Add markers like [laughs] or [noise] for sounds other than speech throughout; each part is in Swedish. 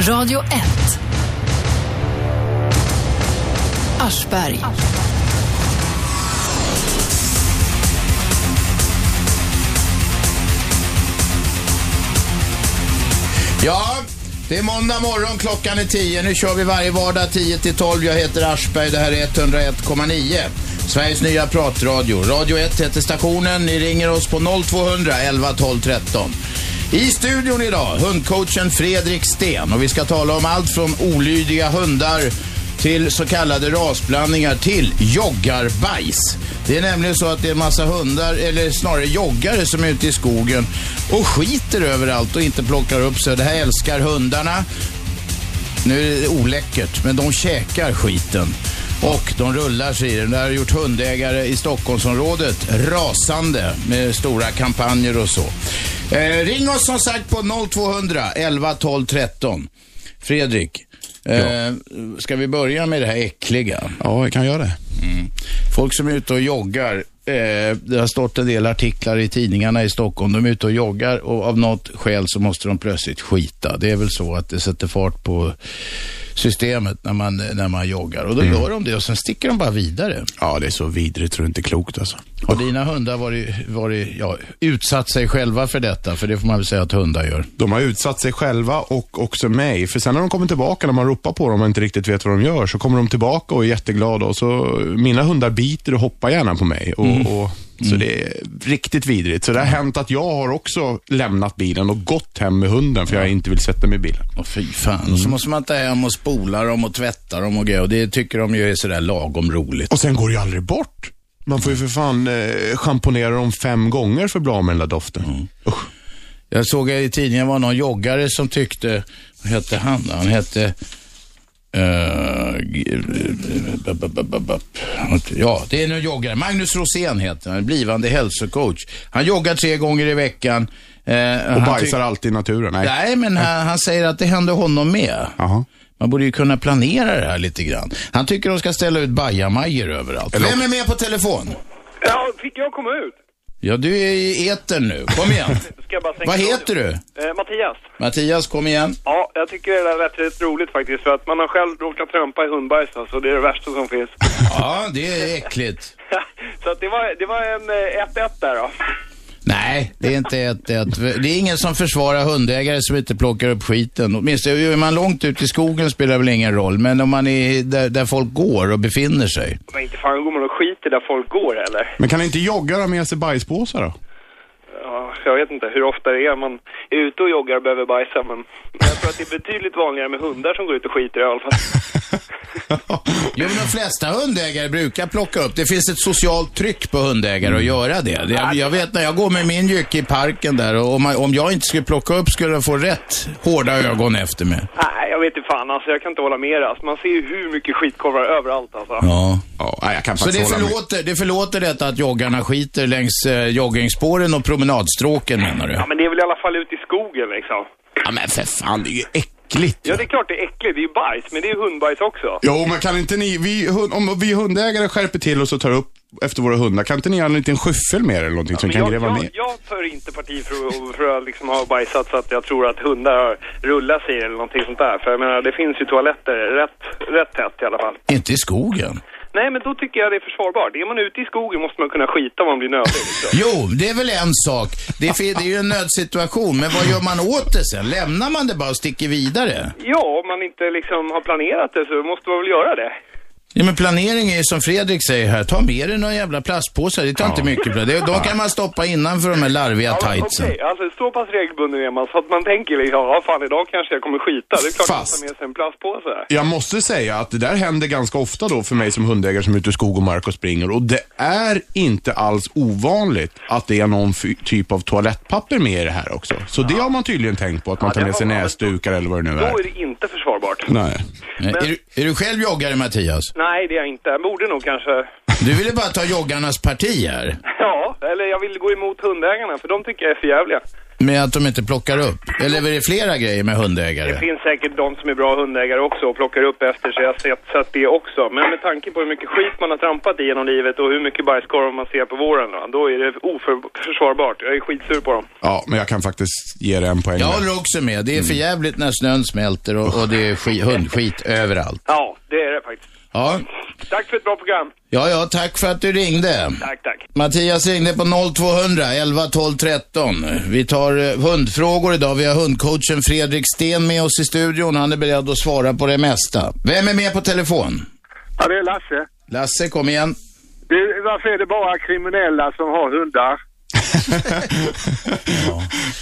Radio 1. Aschberg. Ja, det är måndag morgon, klockan är 10. Nu kör vi varje vardag 10 till 12. Jag heter Aschberg, det här är 101,9. Sveriges nya pratradio. Radio 1 heter stationen. Ni ringer oss på 0200 11 12 13. I studion idag, hundcoachen Fredrik Sten och vi ska tala om allt från olydiga hundar till så kallade rasblandningar till joggarbajs. Det är nämligen så att det är en massa hundar, eller snarare joggare som är ute i skogen och skiter överallt och inte plockar upp sig. Det här älskar hundarna. Nu är det oläckert, men de käkar skiten. Och de rullar sig i den. Det har gjort hundägare i Stockholmsområdet rasande med stora kampanjer och så. Eh, ring oss som sagt på 0200 11 12 13. Fredrik, eh, ska vi börja med det här äckliga? Ja, jag kan göra det. Folk som är ute och joggar. Eh, det har stått en del artiklar i tidningarna i Stockholm. De är ute och joggar och av något skäl så måste de plötsligt skita. Det är väl så att det sätter fart på systemet när man, när man joggar. Och då gör de det och sen sticker de bara vidare. Ja, det är så vidrigt så det är inte klokt alltså. Har dina hundar varit, varit, ja, utsatt sig själva för detta? För det får man väl säga att hundar gör. De har utsatt sig själva och också mig. För sen när de kommer tillbaka, när man ropar på dem och inte riktigt vet vad de gör, så kommer de tillbaka och är jätteglada. Och så, mina hundar biter och hoppar gärna på mig. Och, och, så det är riktigt vidrigt. Så det har hänt att jag har också lämnat bilen och gått hem med hunden för jag inte vill sätta mig i bilen. Och fy fan. Och så måste man ta hem och spola dem och tvätta dem och grejer. Och det tycker de ju är sådär lagom roligt. Och sen går det ju aldrig bort. Man får ju för fan eh, schamponera dem fem gånger för att bli av med den där doften. Usch. Jag såg i tidningen var någon joggare som tyckte, vad hette han? Han hette, ja det är en joggare, Magnus Rosén heter han, blivande hälsocoach. Han joggar tre gånger i veckan. Eh, Och bajsar alltid i naturen. Nej. Nej, men han, han säger att det hände honom med. Jaha. Man borde ju kunna planera det här lite grann. Han tycker de ska ställa ut bajamajor överallt. Vem är med på telefon? Ja, fick jag komma ut? Ja, du är i etern nu. Kom igen. [laughs] Vad heter du? Eh, Mattias. Mattias, kom igen. Ja, jag tycker det är rätt, rätt roligt faktiskt för att man har själv råkat trampa i hundbajs alltså, det är det värsta som finns. Ja, det är äckligt. [laughs] Så att det var, det var en eh, 1-1 där då. Nej, det är inte ett, ett. Det är ingen som försvarar hundägare som inte plockar upp skiten. Åtminstone är man långt ut i skogen spelar det väl ingen roll. Men om man är där, där folk går och befinner sig. Men inte fan går man och skiter där folk går eller? Men kan inte joggare ha med sig bajspåsar då? Ja, jag vet inte hur ofta det är man är ute och joggar och behöver bajsa men jag tror att det är betydligt vanligare med hundar som går ut och skiter i alla fall. [laughs] Jo, men de flesta hundägare brukar plocka upp. Det finns ett socialt tryck på hundägare att göra det. jag, jag vet när jag går med min jycke i parken där och om, om jag inte skulle plocka upp skulle jag få rätt hårda ögon efter mig. Nej, jag vet inte fan alltså, jag kan inte hålla med. Alltså, man ser ju hur mycket skitkorvar överallt alltså. Ja. Ja, jag kan Så det förlåter, det förlåter detta att joggarna skiter längs eh, joggingspåren och promenadstråken menar du? Ja, men det är väl i alla fall ute i skogen liksom. Ja, men för fan, det är ju äckligt. Ja, det är klart det är äckligt. Det är ju bajs, men det är ju hundbajs också. Jo, men kan inte ni, vi, hund, om vi hundägare skärper till oss och tar upp efter våra hundar, kan inte ni göra en liten skyffel med er eller någonting som Men kan jag, gräva jag, ner? jag tar inte parti för, att- för att liksom ha bajsat så att jag tror att hundar har rullat sig eller någonting sånt där. För jag menar, det finns ju toaletter rätt, rätt tätt i alla fall. Inte i skogen. Nej, men då tycker jag det är försvarbart. Är man ute i skogen måste man kunna skita om man blir nödig. Liksom. Jo, det är väl en sak. Det är, det är ju en nödsituation, men vad gör man åt det sen? Lämnar man det bara och sticker vidare? Ja, om man inte liksom har planerat det så måste man väl göra det. Ja, men planering är ju som Fredrik säger här, ta med dig några jävla plastpåsar, det tar inte mycket plats. Det- De kan man stoppa innanför de här larviga Ja, men tightsen. Okej, alltså så pass regelbunden är man så att man tänker liksom, ja fan idag kanske jag kommer skita. Det är klart Fast- man tar med sig en plastpåse. Jag måste säga att det där händer ganska ofta då för mig som hundägare som är ute i skog och mark och springer. Och det är inte alls ovanligt att det är någon typ av toalettpapper med i det här också. Så det har man tydligen tänkt på, att man Ja, tar med sig näsdukar eller vad det nu Då är. är det inte försvarbart. Nej. Eh, Är, du, är du själv joggare Mattias? Nej, det är jag inte. Jag borde nog kanske... Du ville bara ta joggarnas parti här. Ja, eller jag vill gå emot hundägarna för de tycker jag är för jävliga. Med att de inte plockar upp? Eller är det flera grejer med hundägare? Det finns säkert de som är bra hundägare också och plockar upp efter sig. Jag har sett, sett det också. Men med tanke på hur mycket skit man har trampat i genom livet och hur mycket bajskorv man ser på våren, då, då är det oförsvarbart. Jag är skitsur på dem. Ja, men jag kan faktiskt ge det en poäng. Jag håller också med. Det är för jävligt när snön smälter och, och det är ski, hundskit överallt. Ja, det är det faktiskt. Ja. Tack för ett bra program. ja, ja, tack för att du ringde. Tack, tack. Mattias ringde på 0200 11 12 13. Vi tar eh, hundfrågor idag. Vi har hundcoachen Fredrik Sten med oss i studion. Han är beredd att svara på det mesta. Vem är med på telefon? Ja, det är Lasse. Lasse, kom igen. Du, varför är det bara kriminella som har hundar? [laughs]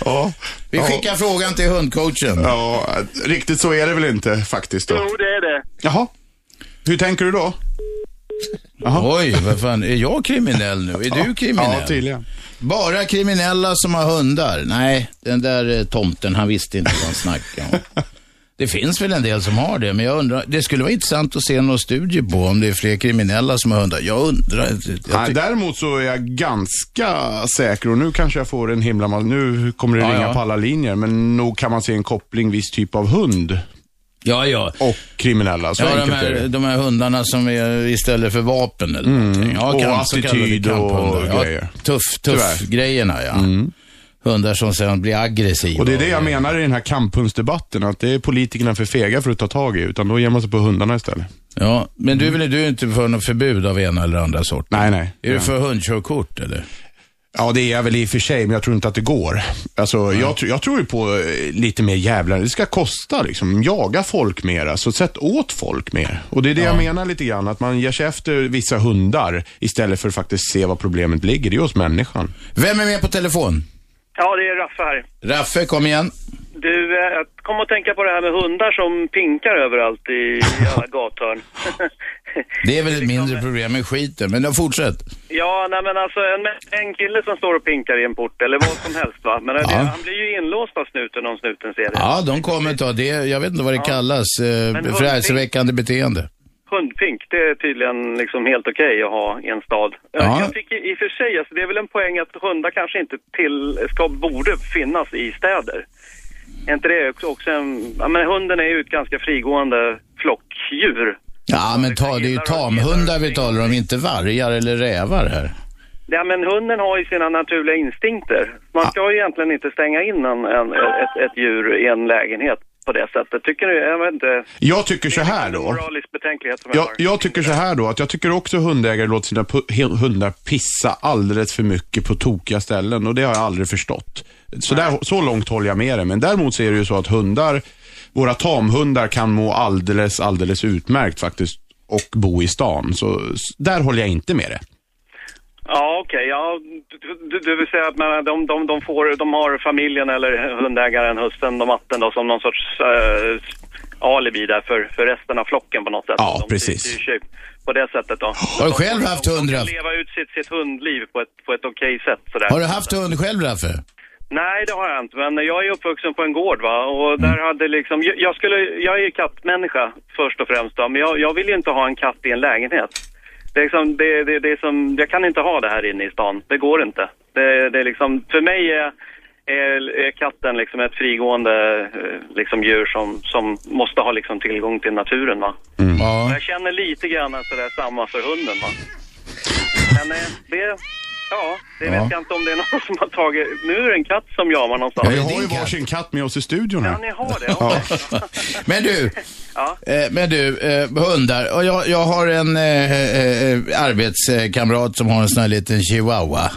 Ja. Vi ja. skickar frågan till hundcoachen. Ja, riktigt så är det väl inte faktiskt då. Jo, det är det. Jaha. Hur tänker du då? Jaha. Oj, vad fan, är jag kriminell nu? Är du kriminell? Ja, tydligen. Bara kriminella som har hundar? Nej, den där eh, tomten, han visste inte vad han snackade om. [laughs] Det finns väl en del som har det, men jag undrar, det skulle vara intressant att se någon studie på om det är fler kriminella som har hundar. Jag undrar. Jag Nej, däremot så är jag ganska säker, och nu kanske jag får en himla massa, nu kommer det Ja, ringa ja. på alla linjer, men nog kan man se en koppling viss typ av hund ja, ja. och kriminella. Så Ja, de här, de här hundarna som är istället för vapen eller någonting. Ja, Och kamp- attityd och grejer. Ja, tuff, tuff Tyvärr. grejerna ja. Hundar som sen blir aggressiva. Och det är det jag menar i den här kamphundsdebatten, att det är politikerna för fega för att ta tag i, utan då ger man sig på hundarna istället. Ja, men du, väl- du är inte för något förbud av ena eller andra sorten? Nej, nej. Är du Ja. för hundkörkort eller? Ja, det är jag väl i och för sig, men jag tror inte att det går. Alltså, jag, tr- jag tror ju på eh, lite mer jävlar. Det ska kosta liksom. Jaga folk mer, alltså sätt åt folk mer. Och det är det jag menar lite grann, att man ger sig efter vissa hundar istället för att faktiskt se var problemet ligger. Det är hos människan. Vem är med på telefon? Ja, det är Raffe här. Raffe, kom igen. Du, eh, jag kom att tänka på det här med hundar som pinkar överallt i [laughs] alla gathörn. [laughs] Det är väl ett mindre problem med skiten, men då fortsätt. ja, nej men alltså en, en kille som står och pinkar i en port eller vad som helst va. Men det, Ja. han blir ju inlåst av snuten om snuten ser det. Ja, de kommer ta det. Jag vet inte vad det kallas. Eh, vad- förargelseväckande beteende. Hundpink, det är tydligen liksom helt okej att ha i en stad. Ja. Jag tycker i och för sig, alltså, det är väl en poäng att hundar kanske inte till, ska, borde finnas i städer. Är inte det också en... Ja, men hunden är ju ett ganska frigående flockdjur. Ja, men ta, det är ju tamhundar vi talar om, inte vargar eller rävar här. Ja, men hunden har ju sina naturliga instinkter. Man ska ju egentligen inte stänga in en, en, ett, ett djur i en lägenhet på det sättet. Tycker du? Jag vet inte. Jag tycker så här då. moralisk betänklighet som jag, Jag, har. jag tycker så här då, att jag tycker också hundägare låter sina hundar pissa alldeles för mycket på tokiga ställen och det har jag aldrig förstått. Så, där, så långt håller jag med dig, men däremot så är det ju så att hundar, våra tamhundar kan må alldeles, alldeles utmärkt faktiskt och bo i stan. Så där håller jag inte med det. Ja, okej. Ja, du, du- vill säga att man, de, de, de, får, de har familjen eller hundägaren, hustrun och matten då, som någon sorts eh, alibi där för, för resten av flocken på något sätt. Ja, De precis. sig På det sättet då. Har du själv haft hund, De kan Raff? leva ut sitt, sitt hundliv på ett, på ett okej sätt sådär. Har du haft hund själv, Raffe? Nej, det har jag inte. Men jag är uppvuxen på en gård va. Och Mm. där hade liksom, jag, skulle, jag är ju kattmänniska först och främst då. Men jag, jag vill ju inte ha en katt i en lägenhet. Det är liksom, det, det, det är som, jag kan inte ha det här inne i stan. Det går inte. Det, det är liksom, för mig är, är, är katten liksom ett frigående eh, liksom djur som, som måste ha liksom tillgång till naturen va. Ja. Jag känner lite grann sådär samma för hunden va. Men eh, det, ja, det vet jag inte om det är [laughs] någon som har tagit, nu är det en katt som jamar någonstans. Ja, Vi har ju varsin katt med oss i studion Ja, här. ni har det? Ja. [laughs] Men du, Ja. eh, men du, eh, hundar. Och jag, jag har en eh, eh, arbetskamrat som har en sån här liten chihuahua.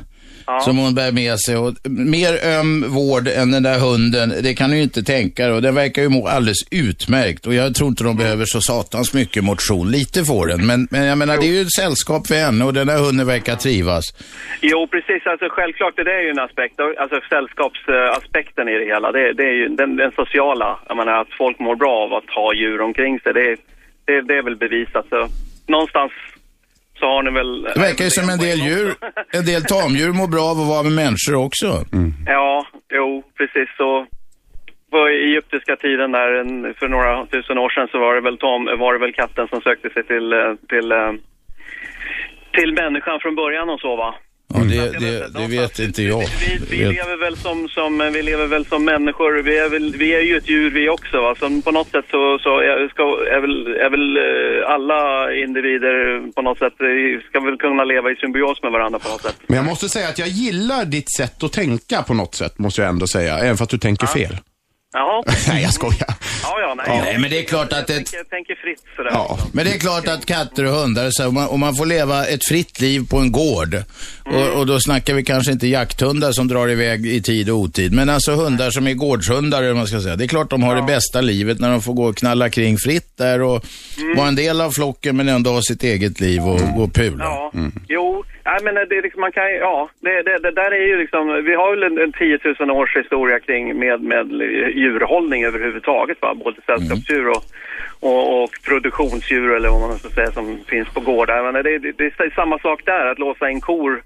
Som hon bär med sig. Och mer öm vård än den där hunden, det kan du ju inte tänka dig. Och den verkar ju må alldeles utmärkt. Och jag tror inte de behöver så satans mycket motion. Lite får den. Men, men jag menar, det är ju ett sällskap för henne och den där hunden verkar trivas. Jo, precis. Alltså, självklart, det är ju en aspekt. Alltså sällskapsaspekten i det hela. Det, det är ju den, den sociala. Jag menar att folk mår bra av att ha djur omkring sig. Det, det, det är väl bevisat. Så någonstans så har ni väl... Det verkar ju som en del djur, en del tamdjur mår bra av att vara med människor också. Ja, jo, precis så. På egyptiska tiden där, för några tusen år sedan, så var det väl, Tom, var det väl katten som sökte sig till, eh, till, eh, till människan från början och så va? Ja, det, det, det vet inte jag. Vi, vi, lever väl som, som, vi lever väl som människor. Vi är, väl, vi är ju ett djur vi också. Va? Så på något sätt så, så är, ska, är, väl, är väl eh, alla individer på något sätt, eh, ska väl kunna leva i symbios med varandra på något sätt. Men jag måste säga att jag gillar ditt sätt att tänka på något sätt, måste jag ändå säga. Även fast du tänker fel. Jaha. Nej, jag skojar. Ja, ja, nej. Ja, jag nej, men det är klart jag att det- tänker, jag tänker fritt sådär. Ja. Men det är klart att katter och hundar, så här, om, man, om man får leva ett fritt liv på en gård, och, och då snackar vi kanske inte jakthundar som drar iväg i tid och otid, men alltså hundar som är gårdshundar, eller man ska säga. Det är klart de har det bästa livet när de får gå och knalla kring fritt där och vara en del av flocken, men ändå ha sitt eget liv och gå och pula. Ja, jo, nej men det liksom, man kan ja, det, det, det där är ju liksom, vi har väl en, en 10 000 års historia kring med, med djurhållning överhuvudtaget va, både sällskapsdjur och, och, och produktionsdjur eller vad man ska säga som finns på gårdar. Men det, det, det är samma sak där, att låsa in kor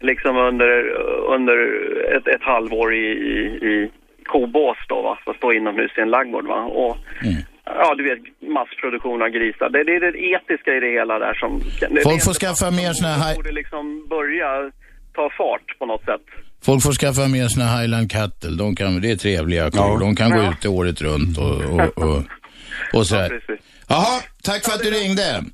liksom under, under ett, ett halvår i, i, i kobås då va, att stå inomhus i en ladugård va. Och, Ja, du vet, massproduktion av grisar. Det, det är det etiska i det hela där som... det- Folk det får skaffa mer såna här... borde liksom börja ta fart på något sätt. Folk får skaffa mer såna Highland Cattle. De kan, det är trevliga kor. Ja. De kan gå Ja. ute året runt och, och, och, och [laughs] sådär. Precis. Jaha, tack för att du ringde.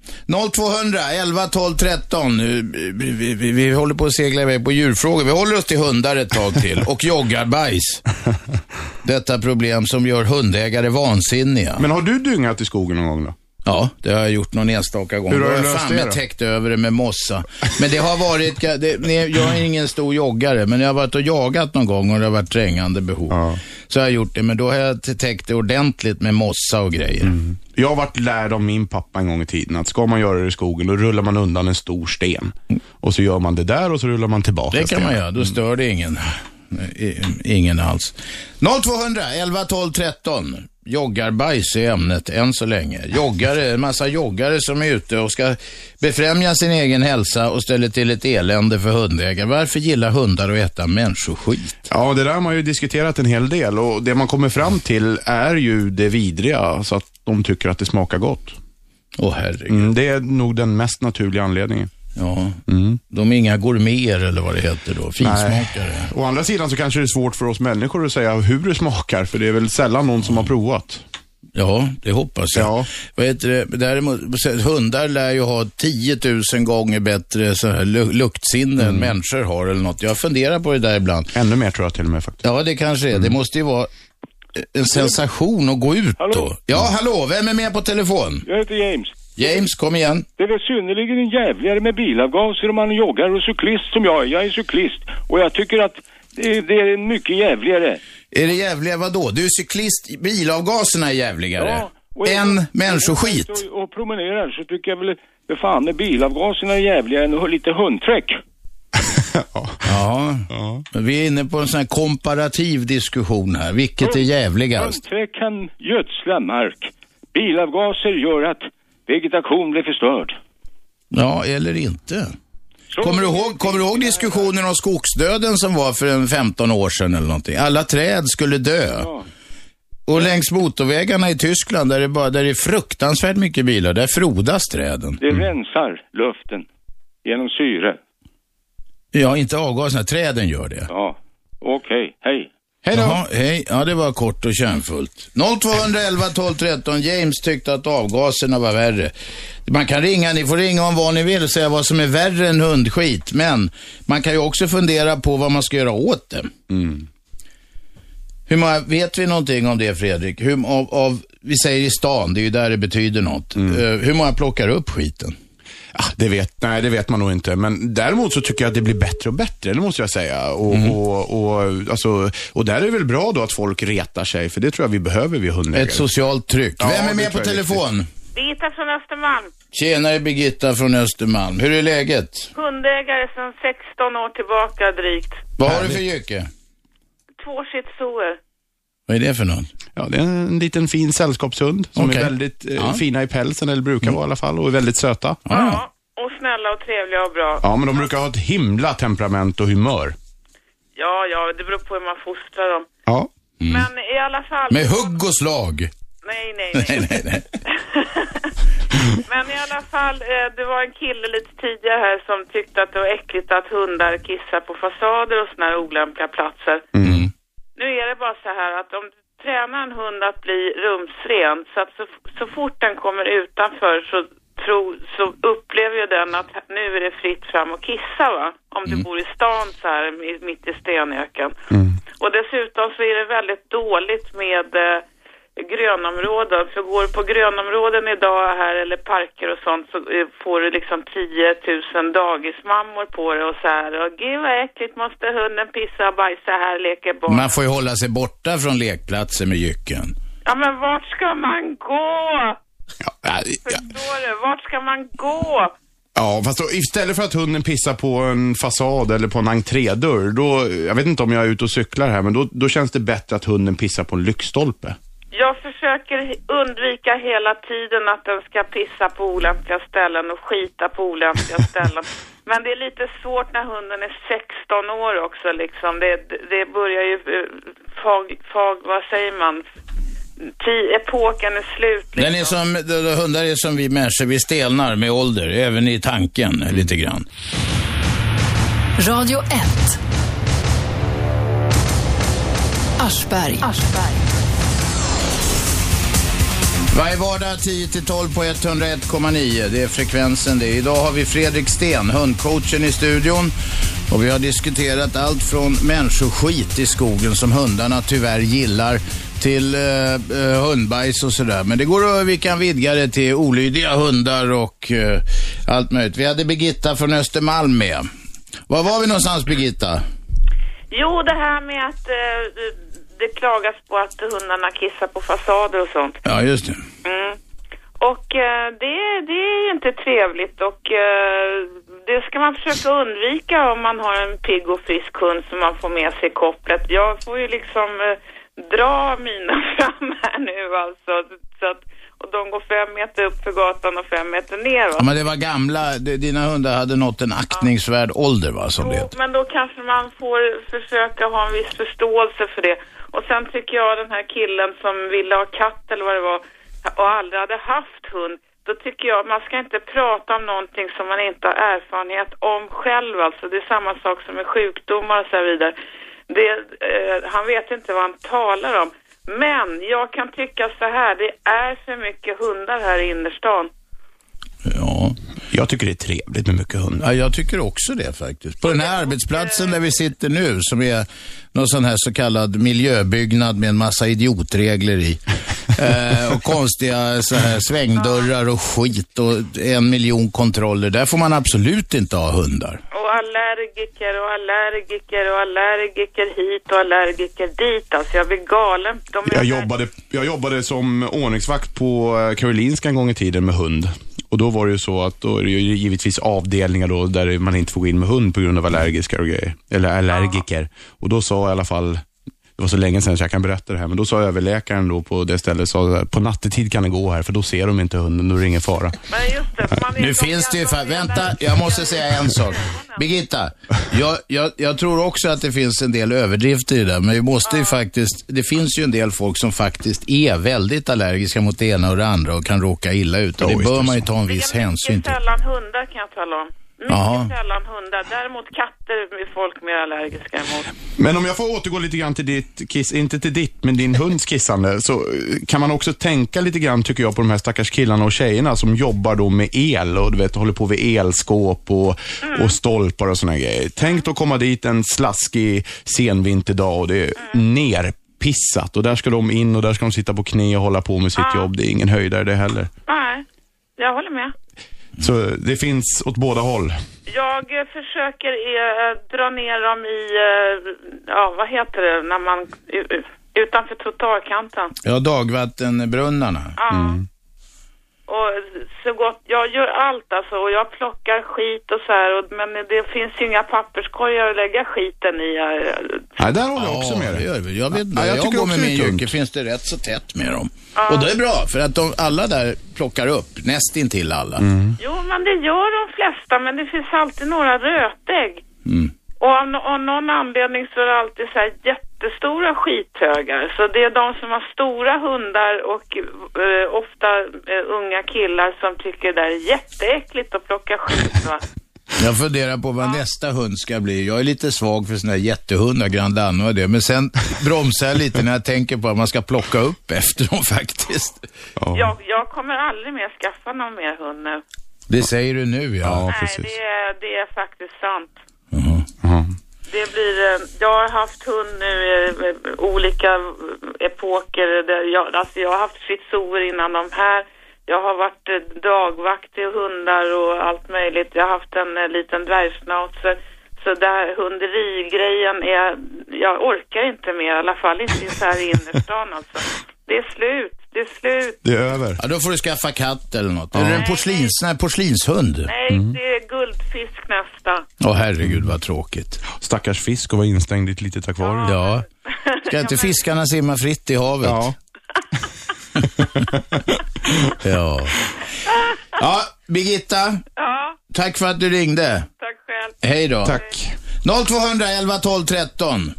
0200 11 12 13. Vi, vi, vi, vi håller på att segla iväg på djurfrågor. Vi håller oss till hundar ett tag till och joggarbajs. [laughs] Detta problem som gör hundägare vansinniga. Men har du dyngat i skogen någon gång då? Ja, det har jag gjort någon enstaka gång. Hur har du jag löst fan det då? täckt över det med mossa. Men det har varit, det, nej, jag är ingen stor joggare, men jag har varit och jagat någon gång och det har varit trängande behov. Ja. Så har jag gjort det, men då har jag täckt det ordentligt med mossa och grejer. Mm. Jag har varit lärd av min pappa en gång i tiden att ska man göra det i skogen, då rullar man undan en stor sten. Och så gör man det där och så rullar man tillbaka Det kan man göra, då stör det ingen. I- Ingen alls. 0200 11 12 13. Joggarbajs är ämnet än så länge. Joggare, en massa joggare som är ute och ska befrämja sin egen hälsa och ställer till ett elände för hundägare. Varför gillar hundar att äta människoskit? Ja, det där har man ju diskuterat en hel del och det man kommer fram till är ju det vidriga, så att de tycker att det smakar gott. Åh herregud. Mm, det är nog den mest naturliga anledningen. Ja, de är inga gourmeter eller vad det heter då. Finsmakare. Å andra sidan så kanske det är svårt för oss människor att säga hur det smakar, för det är väl sällan någon som har provat. Ja, det hoppas jag. Ja. Vad heter det? Däremot, hundar lär ju ha 10 000 gånger bättre så här, lu- luktsinne än människor har eller något. Jag funderar på det där ibland. Ännu mer tror jag till och med faktiskt. Ja, det kanske är. Det måste ju vara en sensation att gå ut Hallå? då. Ja, hallå, vem är med på telefon? Jag heter James. James, kom igen. Det är väl synnerligen jävligare med bilavgaser om man joggar och cyklist som jag är. Jag är cyklist och jag tycker att det, det är mycket jävligare. Är det jävliga vadå? Du är cyklist, bilavgaserna är jävligare. och är än människoskit. Och, och promenerar så tycker jag väl, för fan, är bilavgaserna är jävligare än lite hundträck. [laughs] Ja, men vi är inne på en sån här komparativ diskussion här. Vilket är jävligast? Hundträck kan gödsla mark. Bilavgaser gör att vegetation blir förstörd. Ja, eller inte. Så- Kommer du, ihåg, kommer du ihåg diskussionen om skogsdöden som var för en 15 år sedan eller någonting? Alla träd skulle dö. Ja. Och längs motorvägarna i Tyskland där det, bara, där det är fruktansvärt mycket bilar, där frodas träden. Det rensar luften genom syre. Ja, inte avgaserna, träden gör det. Ja, okej, hej. Hej då. Jaha, hej. Ja, det var kort och kärnfullt. 0211 12 13. James tyckte att avgaserna var värre. Man kan ringa, ni får ringa om vad ni vill och säga vad som är värre än hundskit. Men man kan ju också fundera på vad man ska göra åt det. Hur många, vet vi någonting om det Fredrik? Hur, av, av, vi säger i stan, det är ju där det betyder något. Eh, hur många plockar upp skiten? Ja, det vet, nej, det vet man nog inte. Men däremot så tycker jag att det blir bättre och bättre, det måste jag säga. Och, och, och, alltså, och där är det väl bra då att folk retar sig, för det tror jag vi behöver vid hundägare. Ett socialt tryck. Ja, Vem är med på telefon? Birgitta från Östermalm. Tjenare Birgitta från Östermalm. Hur är läget? Hundägare sedan 16 år tillbaka drygt. Vad har du för jycke? Två shih Vad är det för något? Ja, det är en liten fin sällskapshund som Okej. är väldigt eh, Ja. fina i pälsen, eller brukar vara i alla fall, och är väldigt söta. Ja, ja. Och snälla och trevliga och bra. Ja, men de brukar ha ett himla temperament och humör. Ja, ja, det beror på hur man fostrar dem. Ja. Men i alla fall... Med hugg och slag. Nej, nej, [laughs] nej. Nej, nej, nej. [laughs] Men i alla fall, eh, det var en kille lite tidigare här som tyckte att det var äckligt att hundar kissar på fasader och såna här olämpliga platser. Nu är det bara så här att om du tränar en hund att bli rumsren så att så, så fort den kommer utanför så, tro, så upplever ju den att nu är det fritt fram att kissa va? Om du bor i stan så här mi- mitt i stenöken. Och dessutom så är det väldigt dåligt med eh, grönområden. För går du på grönområden idag här eller parker och sånt så eh, får du liksom 10 000 dagismammor på det och så här. Och gud vad äckligt, måste hunden pissa och bajsa här, leker barn. Man får ju hålla sig borta från lekplatser med jycken. Ja men vart ska man gå? Ja, ja, Förstår du? Vart ska man gå? ja, fast då, istället för att hunden pissar på en fasad eller på en entrédörr, då, jag vet inte om jag är ute och cyklar här, men då, då känns det bättre att hunden pissar på en lyktstolpe. Jag försöker undvika hela tiden att den ska pissa på olämpliga ställen och skita på olämpliga [laughs] ställen. Men det är lite svårt när hunden är 16 år också liksom. Det, det börjar ju, eh, fag, fag, vad säger man? Epoken är slut liksom. Den är som, de- de hundar är som vi människor, vi stelnar med ålder, även i tanken lite grann. Radio 1. Aschberg. Varje vardag 10-12 på 101,9. Det är frekvensen det. Idag har vi Fredrik Sten, hundcoachen i studion. Och vi har diskuterat allt från människoskit i skogen som hundarna tyvärr gillar till eh, eh, hundbajs och sådär. Men det går att, vi kan vidga det till olydiga hundar och eh, allt möjligt. Vi hade Birgitta från Östermalm med. Var var vi någonstans Birgitta? Jo, det här med att eh, det klagas på att hundarna kissar på fasader och sånt. Ja, just det. Mm. Och eh, det, det är inte trevligt och eh, det ska man försöka undvika om man har en pigg och frisk hund som man får med sig i kopplet. Jag får ju liksom eh, dra mina [laughs] fram här nu alltså. Så att, och de går fem meter upp för gatan och fem meter ner. Va? Ja, men det var gamla, dina hundar hade nått en aktningsvärd ålder va, som det Jo, heter. men då kanske man får försöka ha en viss förståelse för det. Och sen tycker jag den här killen som ville ha katt eller vad det var och aldrig hade haft hund. Då tycker jag man ska inte prata om någonting som man inte har erfarenhet om själv. Alltså det är samma sak som med sjukdomar och så vidare. Det, eh, han vet inte vad han talar om. Men jag kan tycka så här, det är för mycket hundar här i innerstan. Ja. Jag tycker det är trevligt med mycket hundar. Ja, jag tycker också det faktiskt. På den här arbetsplatsen där vi sitter nu, som är någon sån här så kallad miljöbyggnad med en massa idiotregler i. [laughs] Eh, och konstiga så här svängdörrar och skit och en miljon kontroller. Där får man absolut inte ha hundar. Och allergiker och allergiker och allergiker hit och allergiker dit. Alltså jag blir galen. Jag jobbade, jag jobbade som ordningsvakt på eh, Karolinska en gång i tiden med hund. Och då var det ju så att då är det givetvis avdelningar då där man inte får gå in med hund på grund av allergiska och grejer. Eller allergiker. Och då sa i alla fall, det var så länge sedan så jag kan berätta det här, men då sa överläkaren då på det stället, sa, på nattetid kan det gå här för då ser de inte hunden, då är det ingen fara. Men just det, för Nu finns det ju, är vänta, jag måste säga en sak. Birgitta, jag, jag, jag tror också att det finns en del överdrifter i det men vi måste ju faktiskt, det finns ju en del folk som faktiskt är väldigt allergiska mot det ena och det andra och kan råka illa ut. Och det bör är det man ju så. ta en Det viss är hänsyn mycket till. sällan hundar kan jag tala om. Mycket Jaha. sällan hundar. Däremot katter är folk mer allergiska emot. Men om jag får återgå lite grann till ditt kiss, inte till ditt, men din hunds kissande, så eh, kan man också tänka lite grann, tycker jag, på de här stackars killarna och tjejerna som jobbar då med el och du vet, håller på vid elskåp och, och stolpar och såna grejer. Tänk då komma dit en slaskig senvinterdag och det är nerpissat och där ska de in och där ska de sitta på knä och hålla på med sitt jobb. Det är ingen höjdare det heller. Nej, jag håller med. Så det finns åt båda håll. Jag eh, försöker eh, dra ner dem i, eh, ja vad heter det, när man, utanför trottoarkanten. Ja, dagvattenbrunnarna. Ja. Och så gott, jag gör allt alltså och jag plockar skit och så här och, men det finns ju inga papperskorgar att lägga skiten i. eh, Nej, där håller jag också Ja, med det dig. vi. Jag vet. Ja, jag jag, går också med min jycke finns det rätt så tätt med dem. Och det är bra, för att de, alla där plockar upp, nästintill alla. Jo, men det gör de flesta, men det finns alltid några rötägg. Mm. Och av, av någon anledning så är det alltid så här jättestora skithögar. Så det är de som har stora hundar och eh, ofta eh, unga killar som tycker det där är jätteäckligt att plocka skit va. [laughs] Jag funderar på vad nästa hund ska bli. Jag är lite svag för såna här jättehundar, Grand Dano och det. Men sen bromsar jag lite när jag tänker på att man ska plocka upp efter dem [laughs] faktiskt. Jag, jag kommer aldrig mer skaffa någon mer hund nu. Det säger du nu ja. Nej, det är, det är faktiskt sant. Det blir, eh, jag har haft hund nu i eh, olika epoker. Där jag, alltså jag har haft shih innan de här. Jag har varit eh, dagvakt till hundar och allt möjligt. Jag har haft en liten dvärgschnauzer. Så där hunderigrejen är, jag orkar inte mer, i alla fall inte i så här innerstan alltså. Det är slut, det är slut. Det är över. Ja, då får du skaffa katt eller något. Eller en porslins, här porslinshund. Nej, det är guldfisk nästa. Åh herregud vad tråkigt. Stackars fisk och vara instängd i ett litet akvarium. Ja. Ska inte fiskarna simma fritt i havet? Ja. [laughs] Ja. Ja, Birgitta. Ja, Tack för att du ringde. tack själv. Hej då. Tack. 0211 12 13.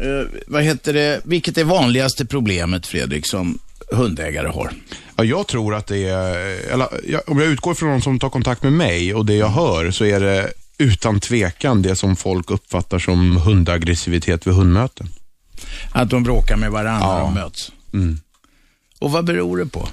Eh, vad heter det, vilket är vanligaste problemet Fredrik som hundägare har? Ja, jag tror att det är, eller, jag, om jag utgår från de som tar kontakt med mig och det jag hör så är det utan tvekan det som folk uppfattar som hundaggressivitet vid hundmöten. Att de bråkar med varandra Ja. de möts. Mm. Och vad beror det på?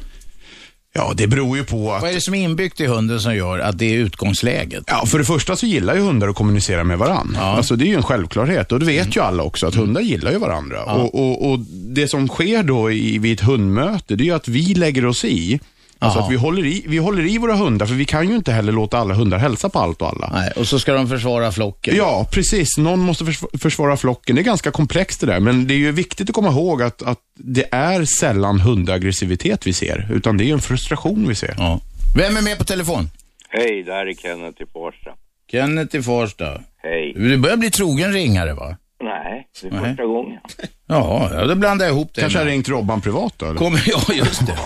Ja, det beror ju på att Vad är det som är inbyggt i hunden som gör att det är utgångsläget? Ja, för det första så gillar ju hundar att kommunicera med varandra. Alltså, det är ju en självklarhet och det vet ju alla också att hundar gillar ju varandra. Och, och, och Det som sker då i, vid ett hundmöte, det är ju att vi lägger oss i. Alltså att vi håller, i, vi håller i våra hundar, för vi kan ju inte heller låta alla hundar hälsa på allt och alla. Nej, och så ska de försvara flocken. Ja, precis. Någon måste försv- försvara flocken. Det är ganska komplext det där, men det är ju viktigt att komma ihåg att, att det är sällan hundaggressivitet vi ser, utan det är en frustration vi ser. Ja. Vem är med på telefon? Hej, det här är Kenneth i Farsta. Kenneth i Farsta. Hej. Du börjar bli trogen ringare va? Nej, det är Nej. första gången. [laughs] Ja, ja då blandar jag ihop det. Kanske har med- ringt Robban privat då? Eller? Kommer, [laughs] ja, just det.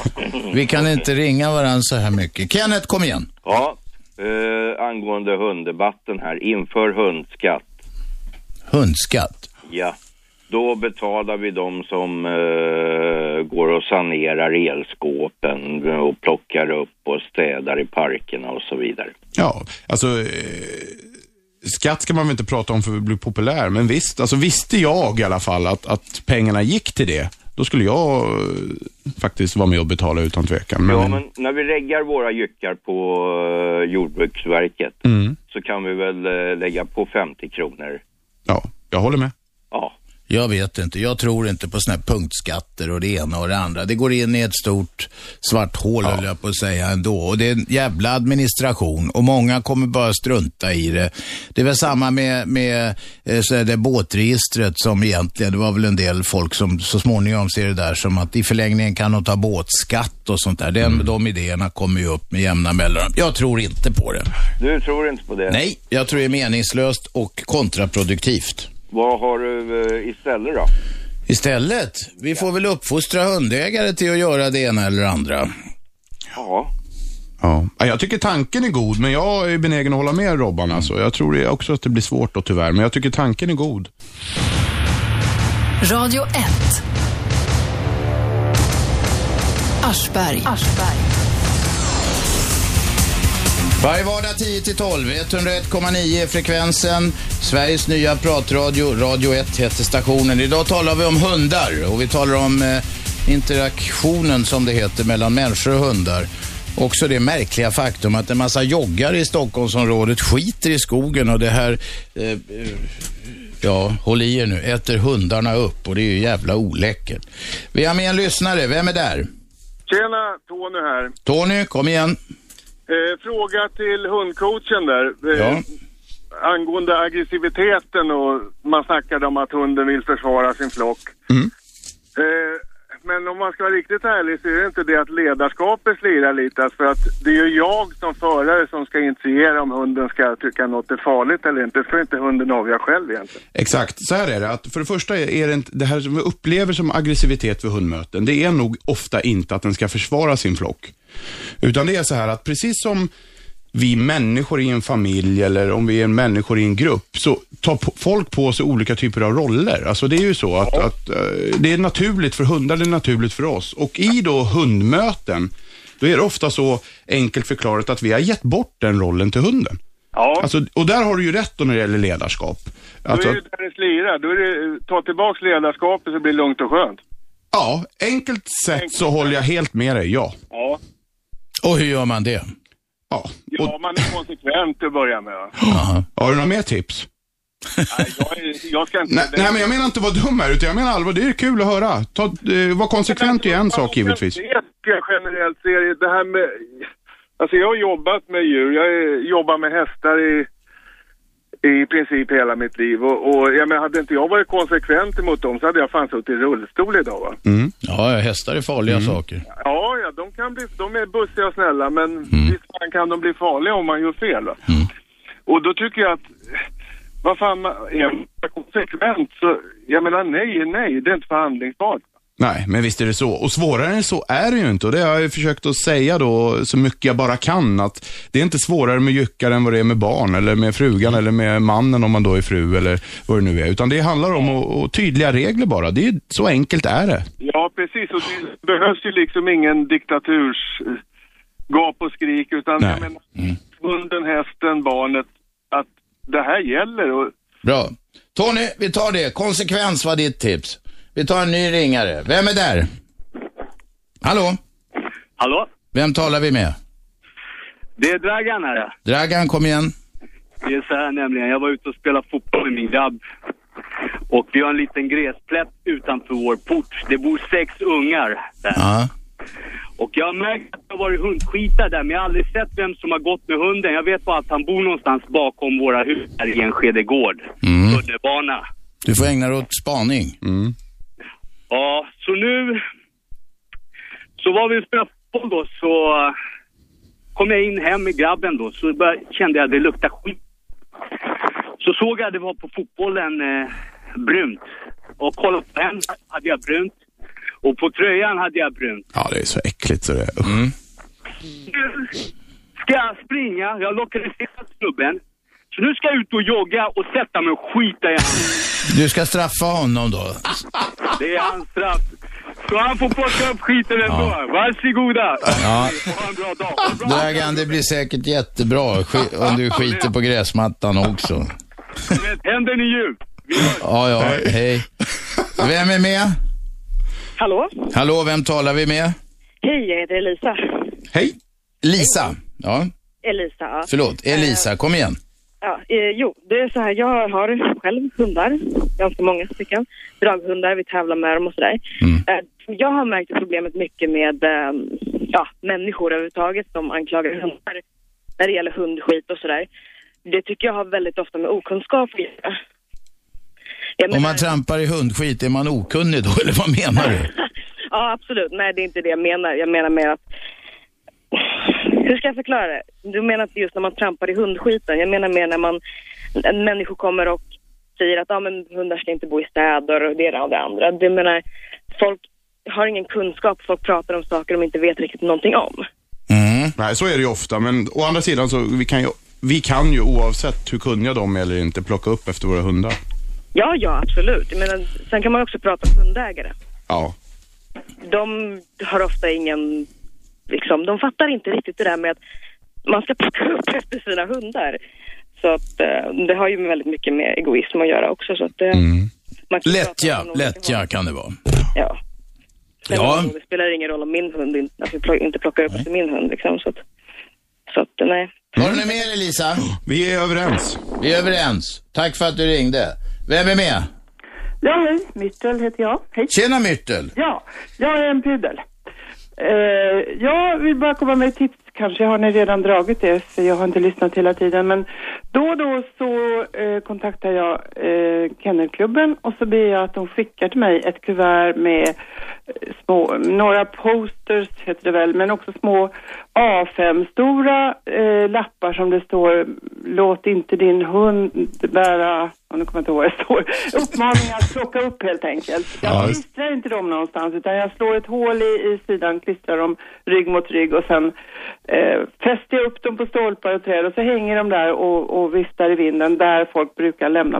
Vi kan inte ringa varandra så här mycket. Kenneth, kom igen. Ja, eh, angående hunddebatten här. Inför hundskatt. Hundskatt. Ja. Då betalar vi de som eh, går och sanerar elskåpen och plockar upp och städar i parkerna och så vidare. Ja, alltså eh, skatt ska man väl inte prata om för att bli populär, men visst, alltså visste jag i alla fall att, att pengarna gick till det, då skulle jag eh, faktiskt vara med och betala utan tvekan. Men, Ja, men när vi reggar våra jyckar på eh, Jordbruksverket Mm. så kan vi väl eh, lägga på 50 kronor. ja, jag håller med. Ja. Jag vet inte. Jag tror inte på såna här punktskatter och det ena och det andra. Det går in i ett stort svart hål, höll jag på att säga ändå. Och det är en jävla administration och många kommer bara strunta i det. Det är väl samma med, med eh, så det båtregistret som egentligen, det var väl en del folk som så småningom ser det där som att i förlängningen kan de ta båtskatt och sånt där. Den, De idéerna kommer ju upp med jämna mellanrum. Jag tror inte på det. Du tror inte på det? Nej, jag tror det är meningslöst och kontraproduktivt. Vad har du eh, istället då? Istället, vi får väl uppfostra hundägare till att göra det ena eller andra. Ja. Ja. Ja, Jag tycker tanken är god, men jag är benägen att hålla med Robban. Alltså. Jag tror också att det blir svårt då tyvärr, men jag tycker tanken är god. Radio 1. Aschberg. Varje vardag 10 till 12, 101,9 är frekvensen. Sveriges nya pratradio, Radio 1 heter stationen. Idag talar vi om hundar och vi talar om eh, interaktionen som det heter mellan människor och hundar. Också det märkliga faktum att en massa joggare i Stockholmsområdet skiter i skogen och det här, eh, eh, ja, håll i er nu, äter hundarna upp och det är ju jävla oläckert. Vi har med en lyssnare, vem är där? Tjena, Tony här. Tony, kom igen. Eh, fråga till hundcoachen där. Eh, Ja. Angående aggressiviteten och man snackade om att hunden vill försvara sin flock. Eh, men om man ska vara riktigt ärlig så är det inte det att ledarskapet slirar lite. Alltså För att det är ju jag som förare som ska initiera om hunden ska tycka något är farligt eller inte. Det ska inte hunden avgöra själv egentligen. Exakt, så här är det. Att för det första är det, inte, det här som vi upplever som aggressivitet vid hundmöten, det är nog ofta inte att den ska försvara sin flock. Utan det är så här att precis som vi människor i en familj eller om vi är människor i en grupp, så tar folk på sig olika typer av roller. Alltså det är ju så att, att eh, det är naturligt för hundar, det är naturligt för oss. Och i då hundmöten, då är det ofta så enkelt förklarat att vi har gett bort den rollen till hunden. Ja, Alltså, och där har du ju rätt då när det gäller ledarskap. Alltså, då är det där det slirar. Då är det, ta tillbaks ledarskapet så blir det lugnt och skönt. ja, enkelt sett så håller jag helt med dig, ja. Ja. Och hur gör man det? ja. Ja, man är konsekvent till att börja med. va? Jaha. Har du några mer tips? Nej, jag, är, jag ska inte... Nej, nej, men jag menar inte vara dum här, utan jag menar allvar. Det är kul att höra. Ta, eh, var konsekvent är en sak givetvis. Jag generellt ser det här med... Alltså jag har jobbat med djur. Jag är, jobbar med hästar i, i princip hela mitt liv. Och, och jag menar, hade inte jag varit konsekvent emot dem så hade jag fan suttit i rullstol idag va. Mm. Ja, hästar är farliga saker. Ja, ja, de kan bli... De är bussiga och snälla men visst fan kan de bli farliga om man gör fel va. Och då tycker jag att... Vad fan, är man konsekvent så... Jag menar nej nej. Det är inte förhandlingsbart. Nej, men visst är det så. Och svårare än så är det ju inte. Och det har jag ju försökt att säga då så mycket jag bara kan. Att det är inte svårare med jyckar än vad det är med barn, eller med frugan, eller med mannen om man då är fru, eller vad det nu är. Utan det handlar om att, och tydliga regler bara. Det är, så enkelt är det. Ja, precis. Och det behövs ju liksom ingen diktaturs eh, och skrik, utan Nej. jag menar, hunden, hästen, barnet, att det här gäller. Och, Bra. Tony, vi tar det. Konsekvens var ditt tips. Vi tar en ny ringare. Vem är där? Hallå? Hallå? Vem talar vi med? Det är Dragan här. Dragan, kom igen. Det är så här nämligen, jag var ute och spelade fotboll med min grabb. Och vi har en liten gräsplätt utanför vår port. Det bor sex ungar där. Ja. Och jag har märkt att det har varit hundskitar där, men jag har aldrig sett vem som har gått med hunden. Jag vet bara att han bor någonstans bakom våra hus här i Enskede gård. Mm. Tunnelbana. Du får ägna dig åt spaning. Ja, så nu... Så var vi och spelade fotboll då, så eh, kom jag in hem med grabben då, så bör, kände jag att det luktade skit. Så såg jag att det var på fotbollen eh, brunt. Och kollade på henne hade jag brunt. Och på tröjan hade jag brunt. Ja, det är så äckligt så det är. Mm. Nu ska jag springa, jag lokaliserat snubben. Så nu ska jag ut och jogga och sätta mig och skita i hans. Du ska straffa honom då. Det är hans straff. Så han får plocka upp skiten ändå. Varsågoda. Ja. Ha en bra dag. Dragan, det blir säkert jättebra sk- om du skiter på gräsmattan också. Händen i djup. Ja, ja, hej. Vem är med? Hallå? Hallå, vem talar vi med? Hej, jag heter Elisa. Hej! Lisa. Ja, Elisa, ja. förlåt. Elisa, kom igen. Ja eh, jo, det är så här, jag har själv hundar, ganska många stycken. Draghundar, vi tävlar med dem och sådär. Eh, jag har märkt problemet mycket med eh, ja, människor överhuvudtaget som anklagar hundar när det gäller hundskit och sådär. Det tycker jag har väldigt ofta med okunskap att göra. Jag Om menar- man trampar i hundskit, är man okunnig då, eller vad menar du? [laughs] Ja, absolut. Nej, det är inte det jag menar. Jag menar mer att... Hur ska jag förklara det? Du menar inte just när man trampar i hundskiten. Jag menar mer när man... En människor kommer och säger att ah, men hundar ska inte bo i städer och det ena och det andra. Du menar, folk har ingen kunskap. Folk pratar om saker de inte vet riktigt någonting om. Mm. Nej, så är det ju ofta. Men å andra sidan så vi kan ju, vi kan ju oavsett hur kunniga de är eller inte plocka upp efter våra hundar. Ja, ja, absolut. Jag menar, sen kan man också prata om hundägare. Ja. de har ofta ingen, liksom, de fattar inte riktigt det där med att man ska plocka upp efter sina hundar. Så att eh, det har ju väldigt mycket med egoism att göra också. Så att, eh, man kan prata Lättja, lättja kan det vara. Ja. Ja. Det spelar ingen roll om min hund inte, alltså, inte plockar upp efter min hund. Liksom, så att, så att, nej. Har du något mer Elisa? Vi är överens. Vi är överens. Tack för att du ringde. Vem är med? Ja, hej. Myrtel heter jag. Hej. Tjena Myrtel. Ja, jag är en pudel. Eh, jag vill bara komma med ett tips. Kanske har ni redan dragit det, för jag har inte lyssnat hela tiden. Men då och då så eh, kontaktar jag eh, Kennelklubben och så ber jag att de skickar till mig ett kuvert med små, några posters heter det väl, men också små A5-stora eh, lappar som det står låt inte din hund bära, om du kommer inte ihåg vad det står, uppmaningar att plocka upp helt enkelt. Jag Ja, klistrar inte dem någonstans utan jag slår ett hål i, i sidan, klistrar dem rygg mot rygg och sen eh, fäster jag upp dem på stolpar och träd och så hänger de där och, och viftar i vinden där folk brukar lämna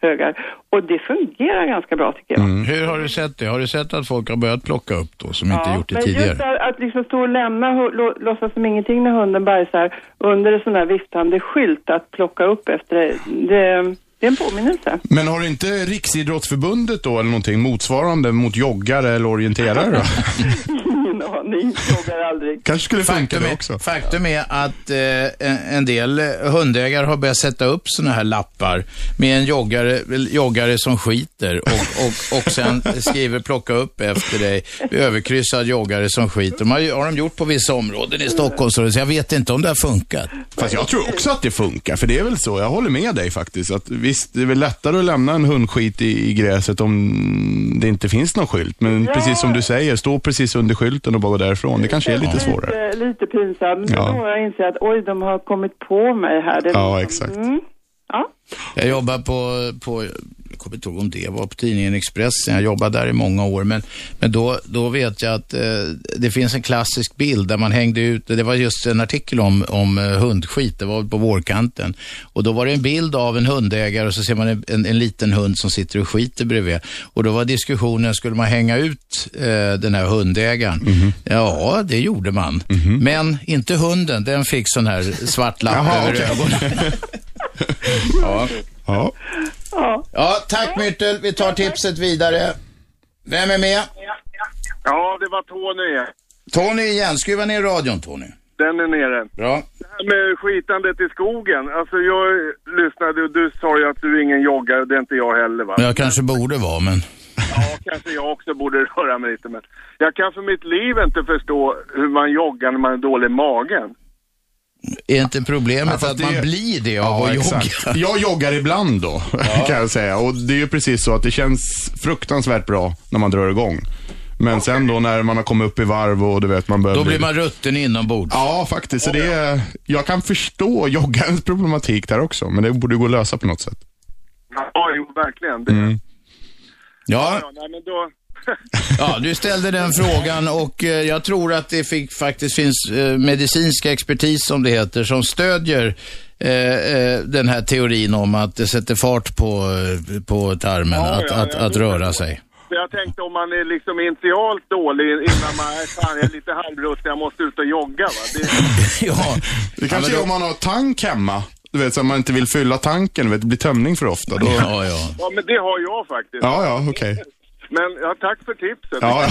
bajshögar. Och det fungerar ganska bra tycker jag. Hur har du sett det? Har du sett att folk har börjat plocka upp då, som inte gjort det men tidigare? just att, att liksom stå och lämna, lå- låtsas som ingenting när hunden bajsar under en sån där viftande skylt att plocka upp efter det, det, det är en påminnelse. Men har inte Riksidrottsförbundet då, eller någonting motsvarande mot joggare eller orienterare då? [laughs] Ingen aning, frågar aldrig. Kanske skulle funka Faktum det är, också. faktum är att eh, en- del eh, hundägare har börjat sätta upp såna här lappar med en joggare, joggare som skiter och, och, och sen skriver plocka upp efter dig, överkryssad joggare som skiter. De har, har de gjort på vissa områden i Stockholm, så jag vet inte om det har funkat. Fast jag tror också att det funkar, för det är väl så. Jag håller med dig faktiskt. Att visst, det är väl lättare att lämna en hundskit i, i gräset om det inte finns någon skylt. Men Ja. precis som du säger, stå precis under skylten och bara gå därifrån. Det kanske är lite svårare. Lite, lite pinsamt. Ja. Ja. Då har jag insett att oj, de har kommit på mig här. Ja, liksom- exakt. Mm. Ja. Jag jobbar på, på jag kommer inte ihåg om det var på tidningen Expressen, jag jobbade där i många år, men, men då, då vet jag att eh, det finns en klassisk bild där man hängde ut, det var just en artikel om, om eh, hundskit, det var på vårkanten. Och då var det en bild av en hundägare och så ser man en, en, en liten hund som sitter och skiter bredvid. Och då var diskussionen, skulle man hänga ut eh, den här hundägaren? Ja, det gjorde man. Men inte hunden, den fick sån här svart lapp över okej. ögonen. [laughs] ja. Ja. Ja. Ja, tack Myrtel. Vi tar tipset vidare. Vem är med? Ja, det var Tony igen. Tony igen. Skruva ner radion, Tony. Den är nere. Bra. Det här med skitandet i skogen. Alltså jag lyssnade och du sa ju att du är ingen joggare och det är inte jag heller va? Jag kanske borde vara, men... Ja, kanske jag också borde röra mig lite men jag kan för mitt liv inte förstå hur man joggar när man är dålig i magen. Är inte problemet Ja, att man det- blir det av att exakt. jogga? [laughs] Jag joggar ibland då, kan jag säga. Och det är ju precis så att det känns fruktansvärt bra när man drar igång. Men sen då när man har kommit upp i varv och du vet man börjar Då bli... blir man rutten inombords. Ja, faktiskt. Så det är, jag kan förstå joggarens problematik där också, men det borde gå att lösa på något sätt. Ja, jo verkligen. Det, Mm. Ja, ja, nej, men då... [laughs] ja, du ställde den frågan och eh, jag tror att det fick, faktiskt finns eh, medicinska expertis, som det heter, som stödjer eh, eh, den här teorin om att det sätter fart på, på tarmen Ja, att, ja, att, att röra sig. Jag tänkte om man är liksom initialt dålig innan man är fan, jag är lite halvrustig, jag måste ut och jogga va. Det, [laughs] ja, Det kanske är om man har tank hemma. Du vet, så att man inte vill fylla tanken, du vet, det blir tömning för ofta. Då... ja, ja. ja men det har jag faktiskt. Ja, ja, okej. Men ja, tack för tipset. Ja,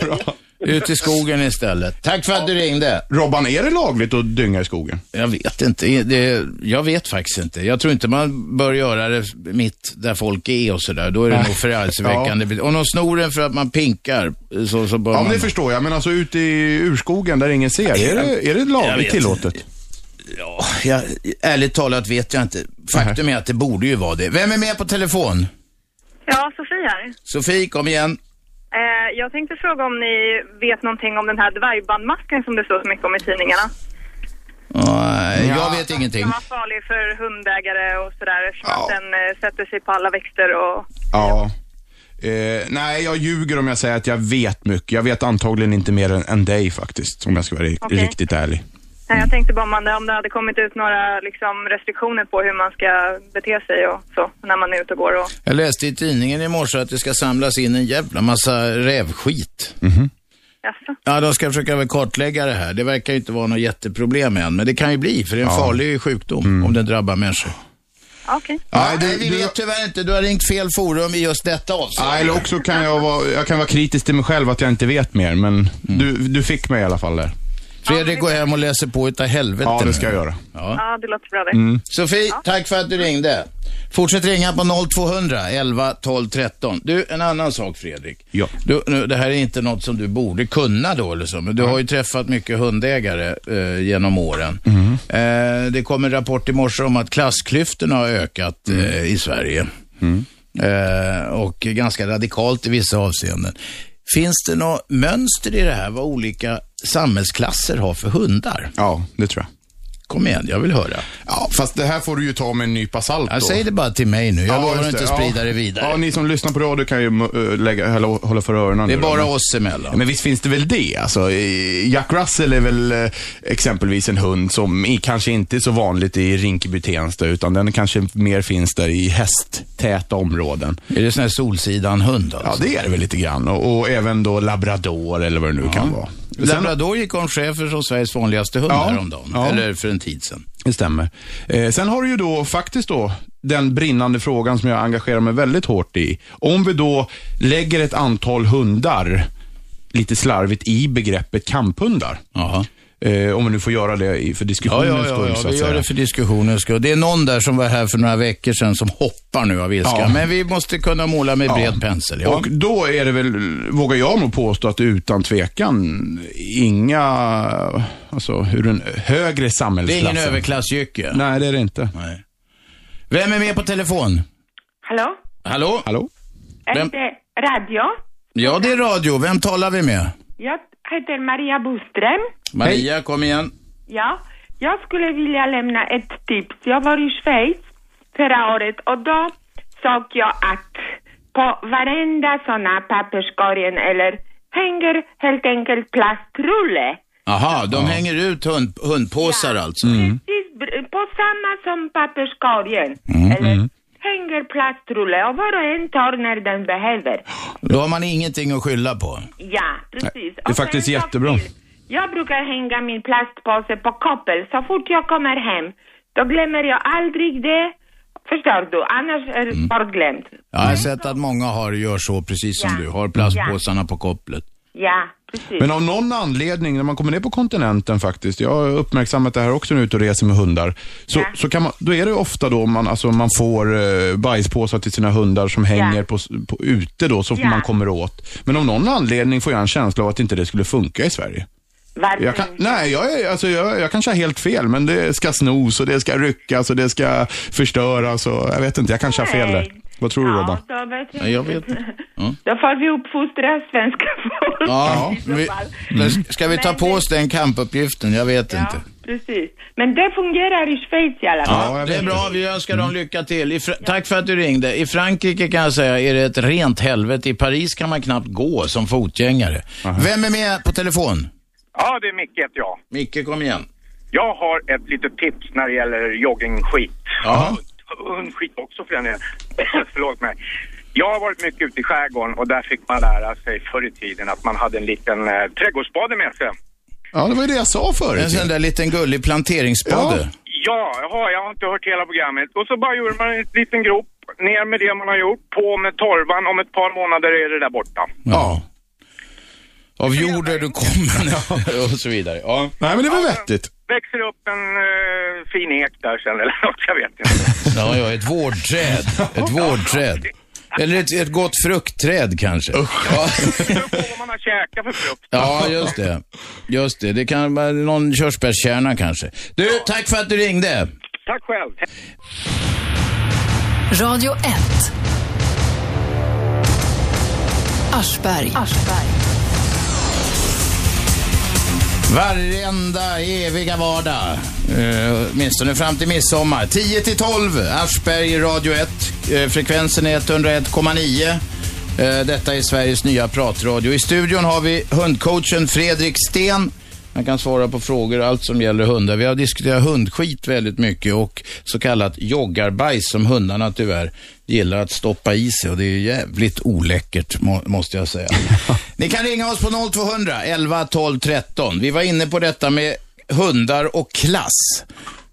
[laughs] bra. Ut i skogen istället. Tack för att du ringde. Robban, är det lagligt att dynga i skogen? Jag vet inte. Det, jag vet faktiskt inte. Jag tror inte man bör göra det mitt där folk är och sådär. Då är det nog förargelseväckande. Om de snor den för att man pinkar så, så bör Ja, man... det förstår jag. Men alltså ute i urskogen där ingen ser, är det, är det lagligt tillåtet? Ja, jag, ärligt talat vet jag inte. Faktum är att det borde ju vara det. Vem är med på telefon? Ja, Sofie här. Sofie, kom igen. Eh, jag tänkte fråga om ni vet någonting om den här dvärgbandmasken som det står så mycket om i tidningarna. Nej, jag vet ingenting. Den var farlig för hundägare och sådär eftersom Ja. att den eh, sätter sig på alla växter och... Ja. Eh, nej, jag ljuger om jag säger att jag vet mycket. Jag vet antagligen inte mer än, än dig faktiskt, om jag ska vara Okej. riktigt ärlig. Nej, jag tänkte bara om, man, om det hade kommit ut några liksom, restriktioner på hur man ska bete sig och så när man är ute och går och... Jag läste i tidningen i morse att det ska samlas in en jävla massa rävskit. Jaså? Ja, de ska försöka väl kartlägga det här. Det verkar ju inte vara något jätteproblem än, men det kan ju bli, för det är en Ja. farlig sjukdom om den drabbar människor. Ja, Okej. Nej, det, vi vet tyvärr inte. Du har ringt fel forum i just detta avseende. Ja, eller också kan jag vara, jag kan vara kritisk till mig själv att jag inte vet mer, men du, du fick mig i alla fall där. Fredrik går hem och läser på utav helvete Ja, det ska jag göra. Ja. Ja, det låter bra det. Sofie, tack för att du ringde. Fortsätt ringa på 0200 11 12 13. Du, en annan sak Fredrik. Ja. Du, nu, det här är inte något som du borde kunna då eller så, men du har ju träffat mycket hundägare eh, genom åren. Eh, det kom en rapport i morse om att klassklyftorna har ökat eh, i Sverige. Eh, och ganska radikalt i vissa avseenden. Finns det något mönster i det här vad olika samhällsklasser har för hundar? Ja, det tror jag. Kom igen, jag vill höra. Ja, fast det här får du ju ta med en nypa salt då. säger det bara till mig nu. Jag Ja, lovar inte det. sprida ja. det vidare. Ja, ni som lyssnar på radio kan ju uh, lägga, hålla, hålla för öronen. det är nu då, bara men- oss emellan. Ja, Men visst finns det väl det? Alltså, eh, Jack Russell är väl eh, exempelvis en hund som i, kanske inte är så vanligt i Rinkeby-Tensta, utan den kanske mer finns där i hästtäta områden. Är det sån här Solsidan-hund Ja, det är det väl lite grann. Och, och även då labrador eller vad det nu kan vara. Labrador gick om chefer som Sveriges vanligaste hund Ja, häromdagen. ja. Eller för en tid sedan. Det stämmer. Eh, sen har du ju då faktiskt då den brinnande frågan som jag engagerar mig väldigt hårt i. Om vi då lägger ett antal hundar, lite slarvigt, i begreppet kamphundar. Eh, om vi nu får göra det för Ja, diskussionens ja, ja, skull, ja så att vi gör det för diskussionens skull. Det är någon där som var här för några veckor sedan som hoppar nu av ilska. Ja. Men vi måste kunna måla med bred Ja. pensel. Ja. Och då är det väl, vågar jag nog påstå att utan tvekan inga, alltså hur en högre det är samhällsklass. ingen överklassjycke. Nej, det är det inte. Nej. Vem är med på telefon? Hallå? Hallå? Hallå? Är det radio? Ja, det är radio. Vem talar vi med? Jag heter Maria Boström. Maria, kom igen. Ja, jag skulle vilja lämna ett tips. Jag var i Schweiz förra året och då såg jag att på varenda såna papperskorgen eller hänger helt enkelt plastrulle. Aha, de hänger ut hund, hundpåsar alltså. Precis br- på samma som papperskorgen. Mm, eller mm. Hänger plastrulle och var och en tar när den behöver. Då har man ingenting att skylla på. Ja, precis. Det är faktiskt jättebra. Jag brukar hänga min plastpåse på koppel så fort jag kommer hem. Då glömmer jag aldrig det. Förstår du? Annars är det bortglömt. Jag har sett att många har, gör så, precis som Ja. du. Har plastpåsarna på kopplet. Ja, precis. Men av någon anledning, när man kommer ner på kontinenten faktiskt, jag har uppmärksammat det här också nu ute och reser med hundar, så, så kan man, då är det ofta då man, alltså, man får eh, bajspåsar till sina hundar som hänger på, på, ute då, som Ja. man kommer åt. Men av någon anledning får jag en känsla av att inte det skulle funka i Sverige. Varför Jag kan, nej, jag, är, alltså, jag, jag kanske har helt fel, men det ska snos och det ska ryckas och det ska förstöras och jag vet inte, jag kanske har fel där. Vad tror du Robban? Då vet jag, Ja, jag vet inte. Då får vi uppfostra svenska folk. Ja, vi, men ska vi ta på oss den kampuppgiften? Jag vet inte. Precis. Men det fungerar i Schweiz i alla fall. Ja, det är bra. Vi önskar dem lycka till. I Tack för att du ringde. I Frankrike kan jag säga är det ett rent helvete. I Paris kan man knappt gå som fotgängare. Vem är med på telefon? Ja, det är Micke heter jag. Micke, kom igen. Jag har ett litet tips när det gäller joggingskit. Ja. Hundskit också för den delen. [coughs] Förlåt mig. Jag har varit mycket ute i skärgården och där fick man lära sig förr i tiden att man hade en liten eh, trädgårdsspade med sig. Ja, det var ju det jag sa förut. En sån där liten gullig planteringsspade. Ja, jaha, jag har inte hört hela programmet. Och så bara gjorde man en liten grop, ner med det man har gjort, på med torvan, om ett par månader är det där borta. Ja. Av jord är du kommen [laughs] och så vidare. Ja. Nej, men det var vettigt. Växer upp en eh, fin ek där sen eller [laughs] något, jag vet inte. Ja, ja, ett vårdträd. Ett vårdträd. Eller ett, ett gott fruktträd kanske. Ja. [laughs] Vad man har käkat för frukt. ja, just det. Just det. Det kan vara någon körsbärskärna kanske. Du, tack för att du ringde. Tack själv. Radio 1. Aschberg. Varenda eviga vardag, eh, åtminstone fram till midsommar. 10 till 12, Aschberg, Radio 1. Uh, eh, frekvensen är 101,9. Uh, eh, detta är Sveriges nya pratradio. I studion har vi hundcoachen Fredrik Sten. Han kan svara på frågor, allt som gäller hundar. Vi har diskuterat hundskit väldigt mycket och så kallat joggarbajs som hundarna tyvärr gillar att stoppa i sig och det är jävligt oläckert må, måste jag säga. [laughs] Ni kan ringa oss på 0200 11 12 13. Vi var inne på detta med hundar och klass.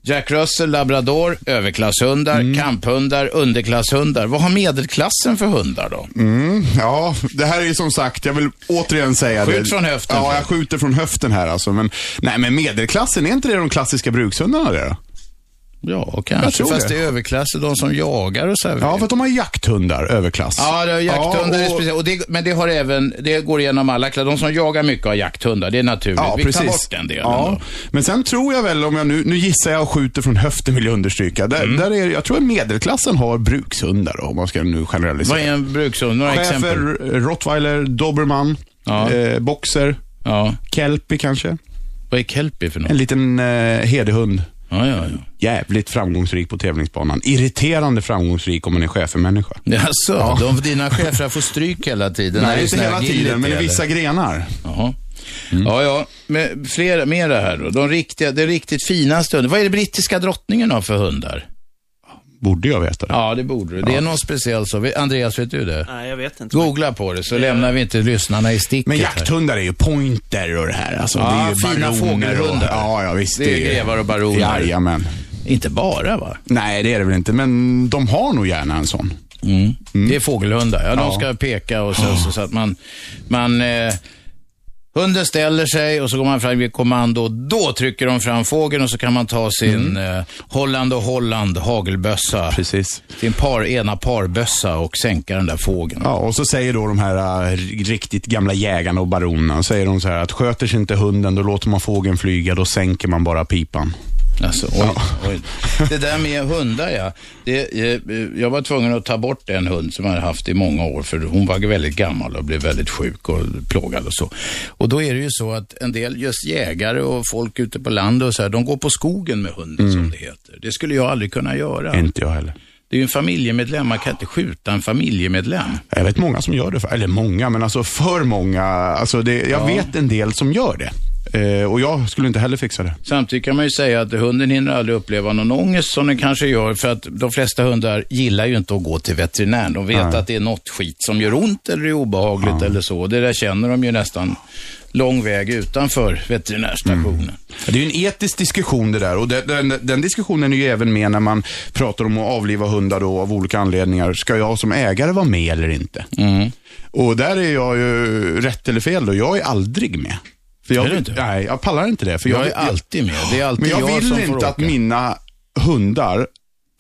Jack Russell, labrador, överklasshundar, kamphundar, underklasshundar. Vad har medelklassen för hundar då? Mm, ja, det här är ju som sagt, jag vill återigen säga Skjut det. från höften. Ja, jag skjuter från höften här alltså. Men, nej, men medelklassen, är inte det de klassiska brukshundarna det då? Ja, Jag kanske. tror Fast det. det är överklass och de som jagar och så här. Ja, för att de har jakthundar, överklass. Ja, det är jakthundar Ja, är och- speciellt. Och det, men det har även, det går igenom alla klasser. De som jagar mycket har jakthundar, det är naturligt. Ja, Vi precis. tar bort den delen ja. då. Men sen tror jag väl, om jag nu, nu gissar jag och skjuter från höften vill jag understryka. Där, Mm. där är, jag tror att medelklassen har brukshundar om man ska nu generalisera. Vad är en brukshund? Några Schäfer, exempel? rottweiler, dobermann. Ja. Eh, boxer. Ja. Kelpie kanske. Vad är Kelpie för något? En liten eh, herdehund. Ja, ja, ja. Jävligt framgångsrik på tävlingsbanan. Irriterande framgångsrik om man är schäfermänniska. Jaså, Ja. de, dina chefer får stryk hela tiden? det Nej, inte hela tiden, men i vissa grenar. Jaha. Ja, ja. Men flera, mera här då. De riktiga, det riktigt finaste hundarna. Vad är det brittiska drottningen har för hundar? Borde jag veta det? Ja, det borde du. Det är någon speciell så. Andreas, vet du det? Nej, jag vet inte. Googla på det så lämnar vi inte lyssnarna i sticket. Men här. jakthundar är ju pointer och det här. Alltså, Ja, det är ju fina fågelhundar. Ja, ja, visst. Det är grevar och baroner. Jajamän. Inte bara va? Nej, det är det väl inte, men de har nog gärna en sån. Mm. Det är fågelhundar. Ja, de Ja. ska peka och så, så, så att man, man eh, Hunden ställer sig och så går man fram vid kommando och då trycker de fram fågeln och så kan man ta sin eh, Holland och Holland hagelbössa. Precis. Sin par, ena parbössa och sänka den där fågeln. Ja, och så säger då de här äh, riktigt gamla jägarna och baronerna, säger de så här att sköter sig inte hunden, då låter man fågeln flyga, då sänker man bara pipan. Alltså, oj, oj. Det där med hundar, ja. Det, eh, jag var tvungen att ta bort en hund som jag hade haft i många år, för hon var väldigt gammal och blev väldigt sjuk och plågad och så. Och då är det ju så att en del just jägare och folk ute på landet och så här, de går på skogen med hunden som det heter. Det skulle jag aldrig kunna göra. Inte jag heller. Det är ju en familjemedlem, man kan inte skjuta en familjemedlem. Jag vet många som gör det, för, eller många, men alltså för många. Alltså det, jag Ja. vet en del som gör det. Eh, och jag skulle inte heller fixa det. Samtidigt kan man ju säga att hunden hinner aldrig uppleva någon ångest som den kanske gör för att de flesta hundar gillar ju inte att gå till veterinären. De vet Nej. att det är något skit som gör ont eller är obehagligt eller så. Det där känner de ju nästan lång väg utanför veterinärstationen. Det är ju en etisk diskussion det där och den, den, den diskussionen är ju även med när man pratar om att avliva hundar då av olika anledningar. Ska jag som ägare vara med eller inte? Mm. Och där är jag ju rätt eller fel då. Jag är aldrig med. För jag, Är inte? Nej, jag pallar inte det. För Jag är alltid med. Det är alltid Men jag, jag vill som får inte att mina hundar,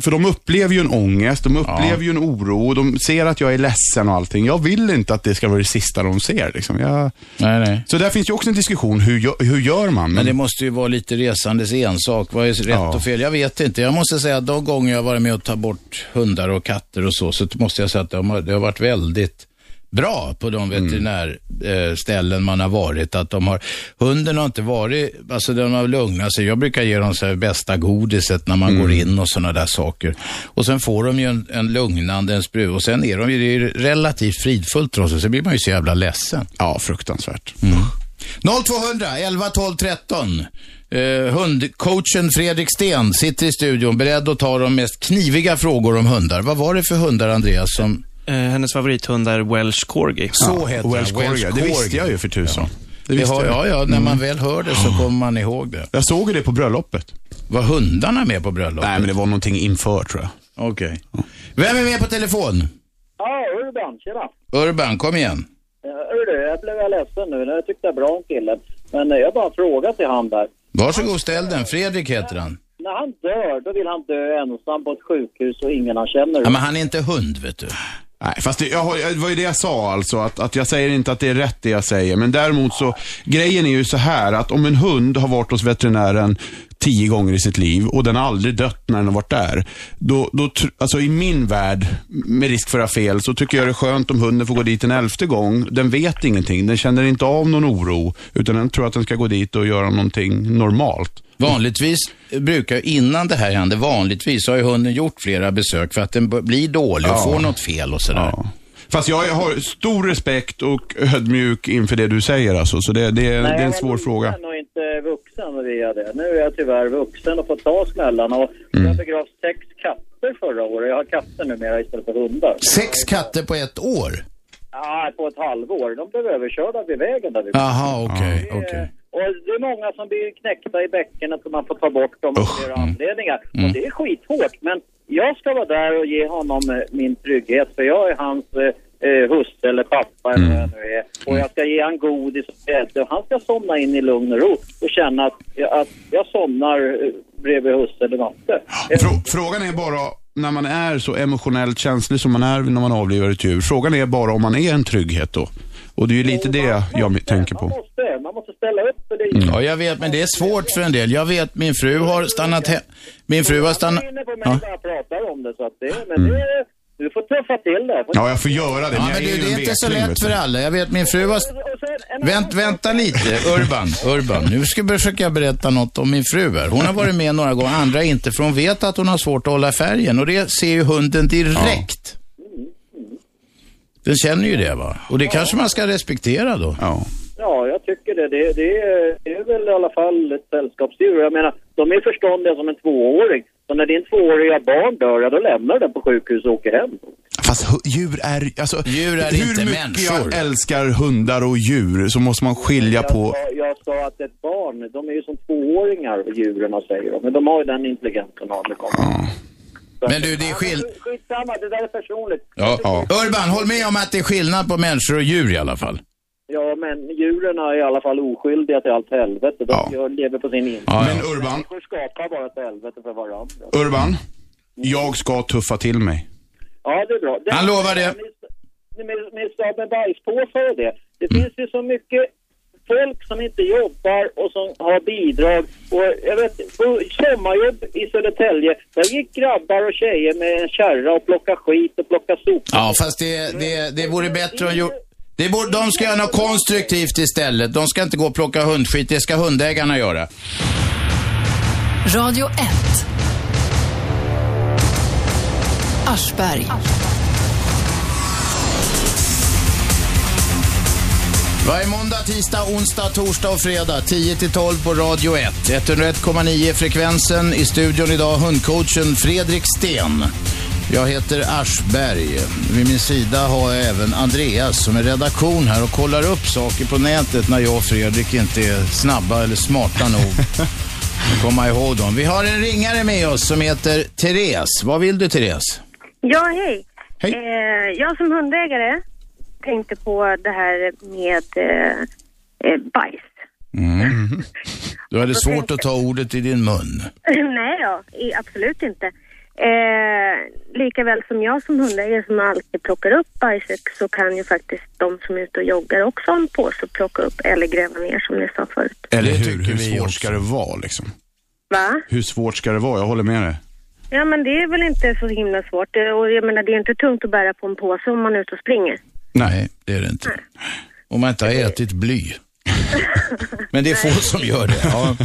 för de upplever ju en ångest, de upplever ju en oro, de ser att jag är ledsen och allting. Jag vill inte att det ska vara det sista de ser. Liksom. Jag... Nej, nej. Så där finns ju också en diskussion, hur, hur gör man? Men det måste ju vara lite resandes ensak. Vad är rätt Ja. och fel? Jag vet inte. Jag måste säga att de gånger jag har varit med och ta bort hundar och katter och så, så måste jag säga att de har, det har varit väldigt bra på de veterinärställen man har varit. Att de har, hunden har inte varit, alltså den har lugnat sig. Jag brukar ge dem så bästa godiset när man går in och sådana där saker. Och sen får de ju en, en lugnande, en spruta och sen är de ju det är ju relativt fridfullt trots det, så blir man ju så jävla ledsen. Ja, fruktansvärt. 0200 11 12 13. Eh, hundcoachen Fredrik Sten sitter i studion beredd att ta de mest kniviga frågor om hundar. Vad var det för hundar, Andreas, som... Eh, hennes favorithund är Welsh Corgi. Så heter Welsh den, Corgi. Det visste jag ju för tusan. Det Det visste har, jag. ja, ja, när man väl hör det så kommer man ihåg det. Jag såg ju det på bröllopet. Var hundarna med på bröllopet? Nej, men det var någonting inför tror jag. Okej. Vem är med på telefon? Ja, Urban, tjena. Urban, kom igen. Uh, du, jag blev ledsen nu. Jag tyckte bra om killen. Men jag bara frågar till han där. Varsågod, ställ den. Fredrik heter han. När han dör, då vill han dö ensam på ett sjukhus och ingen han känner. Ja, men han är inte hund, vet du. Nej, fast det, jag, det var ju det jag sa alltså, att, att jag säger inte att det är rätt det jag säger. Men däremot så, grejen är ju så här att om en hund har varit hos veterinären tio gånger i sitt liv och den har aldrig dött när den har varit där. Då, då, alltså i min värld, med risk för att ha fel, så tycker jag det är skönt om hunden får gå dit en elfte gång. Den vet ingenting, den känner inte av någon oro, utan den tror att den ska gå dit och göra någonting normalt. Vanligtvis brukar, innan det här hände, vanligtvis har ju hunden gjort flera besök för att den blir dålig och Ja. får något fel och sådär. Fast jag har stor respekt och ödmjuk inför det du säger alltså, så det, det, det är en svår fråga. Jag är inte vuxen via det. Nu är jag tyvärr vuxen och får ta smällarna. Och Jag begravt sex katter förra året. Jag har katter numera istället för hundar. Sex katter på ett år? Ja, på ett halvår. De blev överkörda vid vägen där vi Jaha, okej, är- okej. Och det är många som blir knäckta i bäckenet och man får ta bort dem av flera anledningar. Mm. Och det är skithårt. Men jag ska vara där och ge honom eh, min trygghet för jag är hans eh, eh, husse eller pappa eller vad jag nu är. Och jag ska ge han godis och grädde och han ska somna in i lugn och ro och känna att, att jag somnar eh, bredvid husse eller matte. Frå- frågan är bara, när man är så emotionellt känslig som man är när man avlivar ett djur, frågan är bara om man är en trygghet då. Och det är ju lite det jag tänker på. måste, man måste ställa upp för det. Ja, jag vet, men det är svårt för en del. Jag vet, min fru har stannat hem. Min fru har stannat... inne på mig Ja. när jag pratar om det så att det, men det, Du får tuffa till det. Ja, jag får göra det. Ja, jag men är du, ju det är inte så lätt för alla. Jag vet min fru har... Vänt, vänta lite, Urban. Urban. Nu ska jag försöka berätta något om min fru här. Hon har varit med några gånger, andra inte, för hon vet att hon har svårt att hålla färgen. Och det ser ju hunden direkt. Den känner ju det va? Och det kanske man ska respektera då. Ja. Ja, jag tycker det. Det, det, är, det är väl i alla fall ett sällskapsdjur. Jag menar, de är förståndiga som en tvååring. Så när din tvååriga barn dör, ja, då lämnar den på sjukhus och åker hem. Fast djur är, alltså, Djur är hur inte mycket människor. jag älskar hundar och djur så måste man skilja Jag på... sa, jag sa att ett barn, de är ju som tvååringar, djuren säger de. Men de har ju den intelligensen av Men du, det är skill... Skitsamma, det där är personligt. Ja. Urban, håll med om att det är skillnad på människor och djur i alla fall. Ja, men djuren är i alla fall oskyldiga till allt helvete. De gör, lever på sin insikt. Men Urban, Människor skapar bara ett helvete för varandra. Urban, jag ska tuffa till mig. Ja, det är bra. Han lovar det. Med, med, med, med bajspåsar och det. Det finns ju så mycket folk som inte jobbar och som har bidrag. Och jag vet, på sommarjobb i Södertälje, där gick grabbar och tjejer med en kärra och plocka skit och plocka sopor. Ja, fast det, det, det vore bättre om... Jo... Det borde, de ska göra något konstruktivt istället. De ska inte gå och plocka hundskit, det ska hundägarna göra. Radio 1. Aschberg. Varje måndag, tisdag, onsdag, torsdag och fredag 10 till 12 på Radio 1. 101,9 frekvensen. I studion idag hundcoachen Fredrik Sten. Jag heter Aschberg. Vid min sida har jag även Andreas som är redaktion här och kollar upp saker på nätet när jag och Fredrik inte är snabba eller smarta nog. Komma ihåg dem. Vi har en ringare med oss som heter Therese. Vad vill du Therese? Ja, hej. Eh, jag som hundägare tänkte på det här med eh, eh, bajs. Mm. Du hade svårt att ta ordet i din mun. [laughs] Nej då, absolut inte. Eh, likaväl som jag som hundägare som alltid plockar upp bajset så kan ju faktiskt de som är ute och joggar också ha en påse och plocka upp eller gräva ner som ni sa förut. Eller hur? Hur svårt också. ska det vara liksom? Va? Hur svårt ska det vara? Jag håller med dig. Ja men det är väl inte så himla svårt. Och jag menar det är inte tungt att bära på en påse om man är ute och springer. Nej, det är det inte. Om man inte har ätit bly. [laughs] Men det är få som gör det. Ja.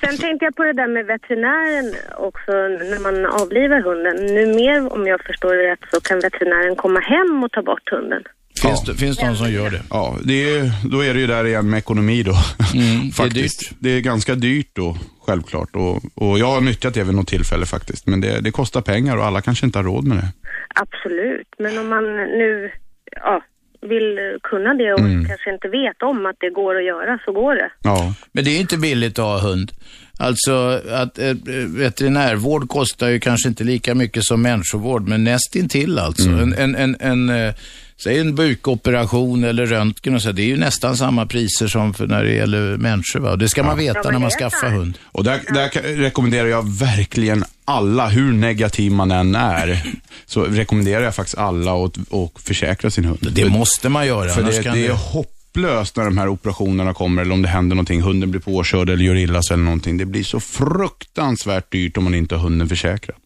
Sen tänkte jag på det där med veterinären också när man avlivar hunden. Nu mer om jag förstår det rätt så kan veterinären komma hem och ta bort hunden. Finns, det, finns någon som gör det? Ja, det är, då är det ju där igen med ekonomi då. [laughs] faktiskt. Det är ganska dyrt då, självklart. Och, och jag har nyttjat det vid något tillfälle faktiskt. Men det, det kostar pengar och alla kanske inte har råd med det. Absolut, men om man nu ja, vill kunna det och Mm. kanske inte vet om att det går att göra så går det. Ja. Men det är inte billigt att ha hund. Alltså att eh, veterinärvård kostar ju kanske inte lika mycket som människovård, men nästintill alltså. En, en, en, en, eh, säg en bukoperation eller röntgen och så, det är ju nästan samma priser som för när det gäller människor. Va? Och det ska man veta Ja, när man skaffar hund. Och där, där rekommenderar jag verkligen alla, hur negativ man än är, [laughs] så rekommenderar jag faktiskt alla att, att försäkra sin hund. Det måste man göra, För det, det är hopplöst när de här operationerna kommer, eller om det händer någonting, hunden blir påkörd eller gör illa sig eller någonting. Det blir så fruktansvärt dyrt om man inte har hunden försäkrad.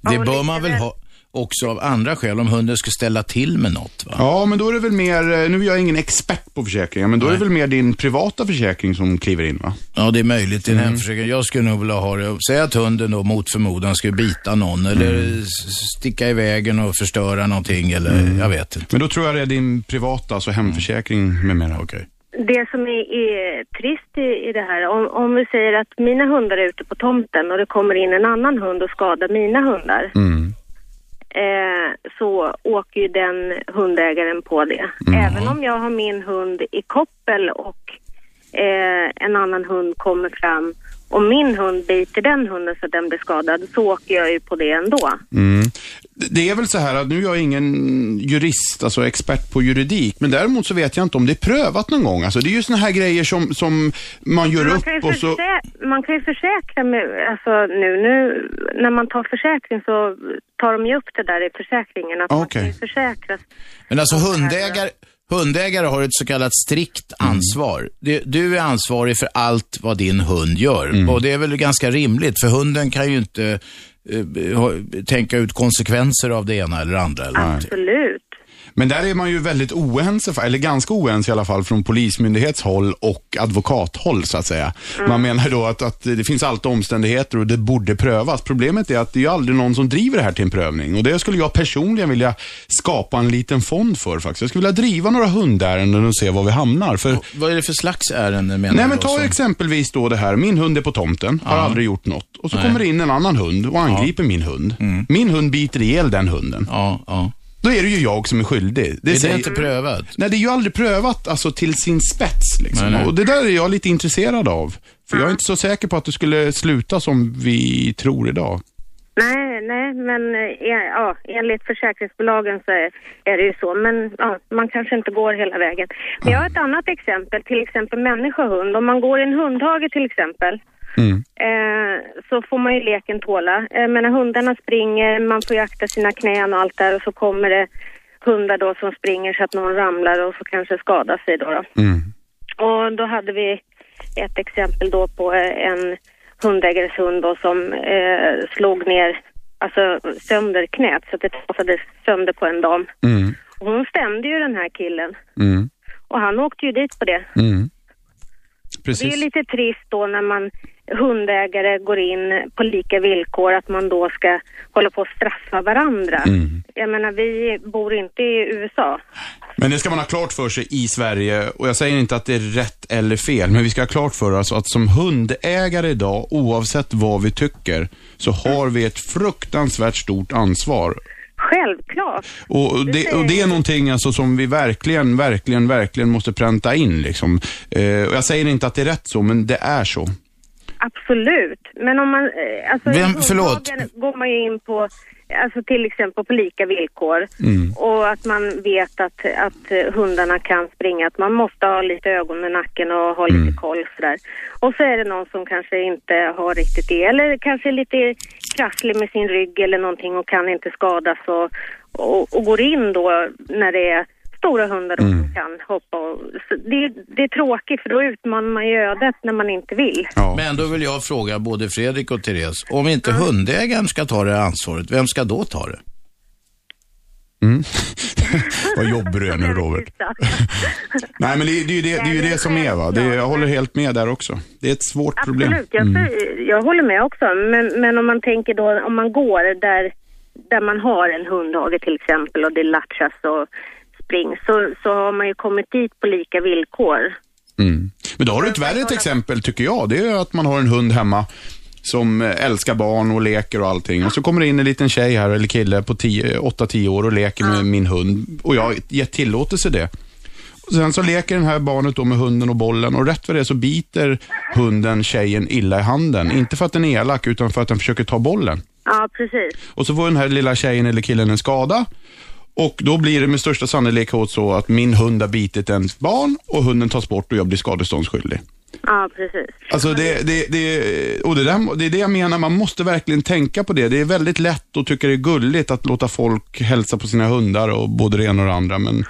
Det bör man väl ha också av andra skäl, om hunden ska ställa till med något. Va? Ja, men då är det väl mer, eh, nu är jag ingen expert på försäkringar, men då är det väl mer din privata försäkring som kliver in va? Ja, det är möjligt. En Mm. hemförsäkring. Jag skulle nog vilja ha det. Säg att hunden då mot förmodan skulle bita någon eller Mm. sticka i vägen och förstöra någonting eller Mm. jag vet inte. Men då tror jag det är din privata, alltså hemförsäkring med mera. Okej. Det som är, är trist i, i det här, om, om vi säger att mina hundar är ute på tomten och det kommer in en annan hund och skadar mina hundar. Mm. Eh, så åker ju den hundägaren på det. Även om jag har min hund i koppel och eh, en annan hund kommer fram och min hund biter den hunden så att den blir skadad så åker jag ju på det ändå. Mm. Det är väl så här att nu är jag ingen jurist, alltså expert på juridik, men däremot så vet jag inte om det är prövat någon gång. Alltså det är ju såna här grejer som, som man gör man, upp och så... man kan ju försäkra med, alltså nu, nu när man tar försäkring så tar de ju upp det där i försäkringen att man Okej. kan ju försäkras. Men alltså hundägare, Hundägare har ett så kallat strikt ansvar. Du, du är ansvarig för allt vad din hund gör. Och det är väl ganska rimligt, för hunden kan ju inte Eh, tänka ut konsekvenser av det ena eller andra. Eller. Absolut. Men där är man ju väldigt oense, eller ganska oense i alla fall, från polismyndighetshåll och advokathåll så att säga. Man menar då att, att det finns alltid omständigheter och det borde prövas. Problemet är att det är ju aldrig någon som driver det här till en prövning och det skulle jag personligen vilja skapa en liten fond för faktiskt. Jag skulle vilja driva några hundärenden och se var vi hamnar. För Vad är det för slags ärende menar Nej du men ta som- exempelvis då det här, min hund är på tomten, har Ja. aldrig gjort något. Och så Nej. kommer det in en annan hund och angriper min hund. Min hund biter ihjäl den hunden. Ja, ja. Då är det ju jag som är skyldig. Det är säger- det inte prövat? Nej, det är ju aldrig prövat alltså, till sin spets. Liksom. Nej, nej. Och det där är jag lite intresserad av. För jag är inte så säker på att det skulle sluta som vi tror idag. Nej, nej, men eh, ja, enligt försäkringsbolagen så är, är det ju så. Men ja, man kanske inte går hela vägen. Men jag har ett annat exempel, till exempel människa och hund. Om man går i en hundhage till exempel, eh, så får man ju leken tåla. Eh, men när hundarna springer, man får jakta sina knän och allt där och så kommer det hundar då som springer så att någon ramlar och så kanske skadar sig då. då. Och då hade vi ett exempel då på eh, en hundägares hund då som eh, slog ner, alltså sönder knät så att det trasade sönder på en dam. Mm. Och hon stämde ju den här killen Mm. och han åkte ju dit på det. Mm. Det är Precis. ju lite trist då när man hundägare går in på lika villkor att man då ska hålla på att straffa varandra. Mm. Jag menar vi bor inte i USA. Men det ska man ha klart för sig i Sverige och jag säger inte att det är rätt eller fel, men vi ska ha klart för oss att som hundägare idag, oavsett vad vi tycker, så har vi ett fruktansvärt stort ansvar. Självklart. Och Det och det är någonting alltså som vi verkligen, verkligen, verkligen måste pränta in. Liksom. Eh, och jag säger inte att det är rätt så, men det är så. Absolut. Men om man, eh, alltså Vem- förlåt. går man ju in på, alltså till exempel på lika villkor. Mm. Och att man vet att, att eh, hundarna kan springa, att man måste ha lite ögon i nacken och ha lite koll sådär. Och så är det någon som kanske inte har riktigt det, eller kanske lite krasslig med sin rygg eller någonting och kan inte skadas och, och, och går in då när det är stora hundar och som kan hoppa. Och, det, det är tråkigt för då utmanar man ju ödet när man inte vill. Men då vill jag fråga både Fredrik och Therese, om inte hundägaren ska ta det ansvaret, vem ska då ta det? Mm. [laughs] Vad jobbig du är nu Robert. [laughs] Nej men det, det, är ju det, det är ju det som är va. Det, jag håller helt med där också. Det är ett svårt problem. Absolut, jag, Mm. jag håller med också. Men, men om man tänker då, om man går där, där man har en hundhage till exempel och det latchas och spring så, så har man ju kommit dit på lika villkor. Mm. Men då har du ett värre ett exempel tycker jag. Det är att man har en hund hemma som älskar barn och leker och allting. Och så kommer det in en liten tjej här, eller kille på 8-10 år och leker med min hund. Och jag har gett tillåtelse det. Och sen så leker den här barnet då med hunden och bollen och rätt för det så biter hunden tjejen illa i handen. Inte för att den är elak utan för att den försöker ta bollen. Ja, precis. Och så får den här lilla tjejen eller killen en skada. Och då blir det med största sannolikhet så att min hund har bitit ens barn och hunden tas bort och jag blir skadeståndsskyldig. Ja, precis. Alltså det, det, det, och det, där, det är det jag menar, man måste verkligen tänka på det. Det är väldigt lätt att tycka det är gulligt att låta folk hälsa på sina hundar och både det ena och det andra. Men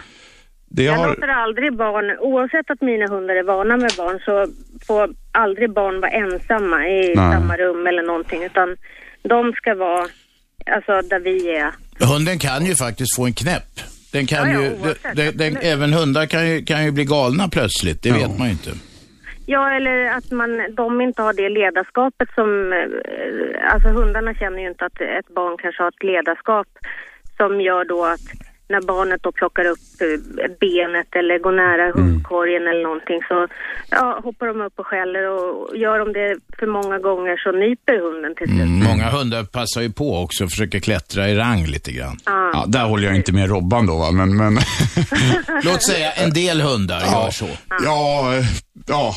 det Jag har... låter aldrig barn, oavsett att mina hundar är vana med barn, så får aldrig barn vara ensamma i Nej. samma rum eller någonting. Utan de ska vara, alltså där vi är. Hunden kan ju faktiskt få en knäpp. Den kan Ja, ja, ju, oavsett, den, den, även hundar kan ju, kan ju bli galna plötsligt, det vet man ju inte. Ja, eller att man, de inte har det ledarskapet som... eh, Alltså hundarna känner ju inte att ett barn kanske har ett ledarskap som gör då att när barnet då plockar upp eh, benet eller går nära hundkorgen eller någonting så ja, hoppar de upp och skäller och gör de det för många gånger så nyper hunden till slut. Mm, många hundar passar ju på också och försöker klättra i rang lite grann. Ja. Ja, där håller jag inte med Robban då, va? men... men... [laughs] Låt säga en del hundar gör så. Ja, eh, ja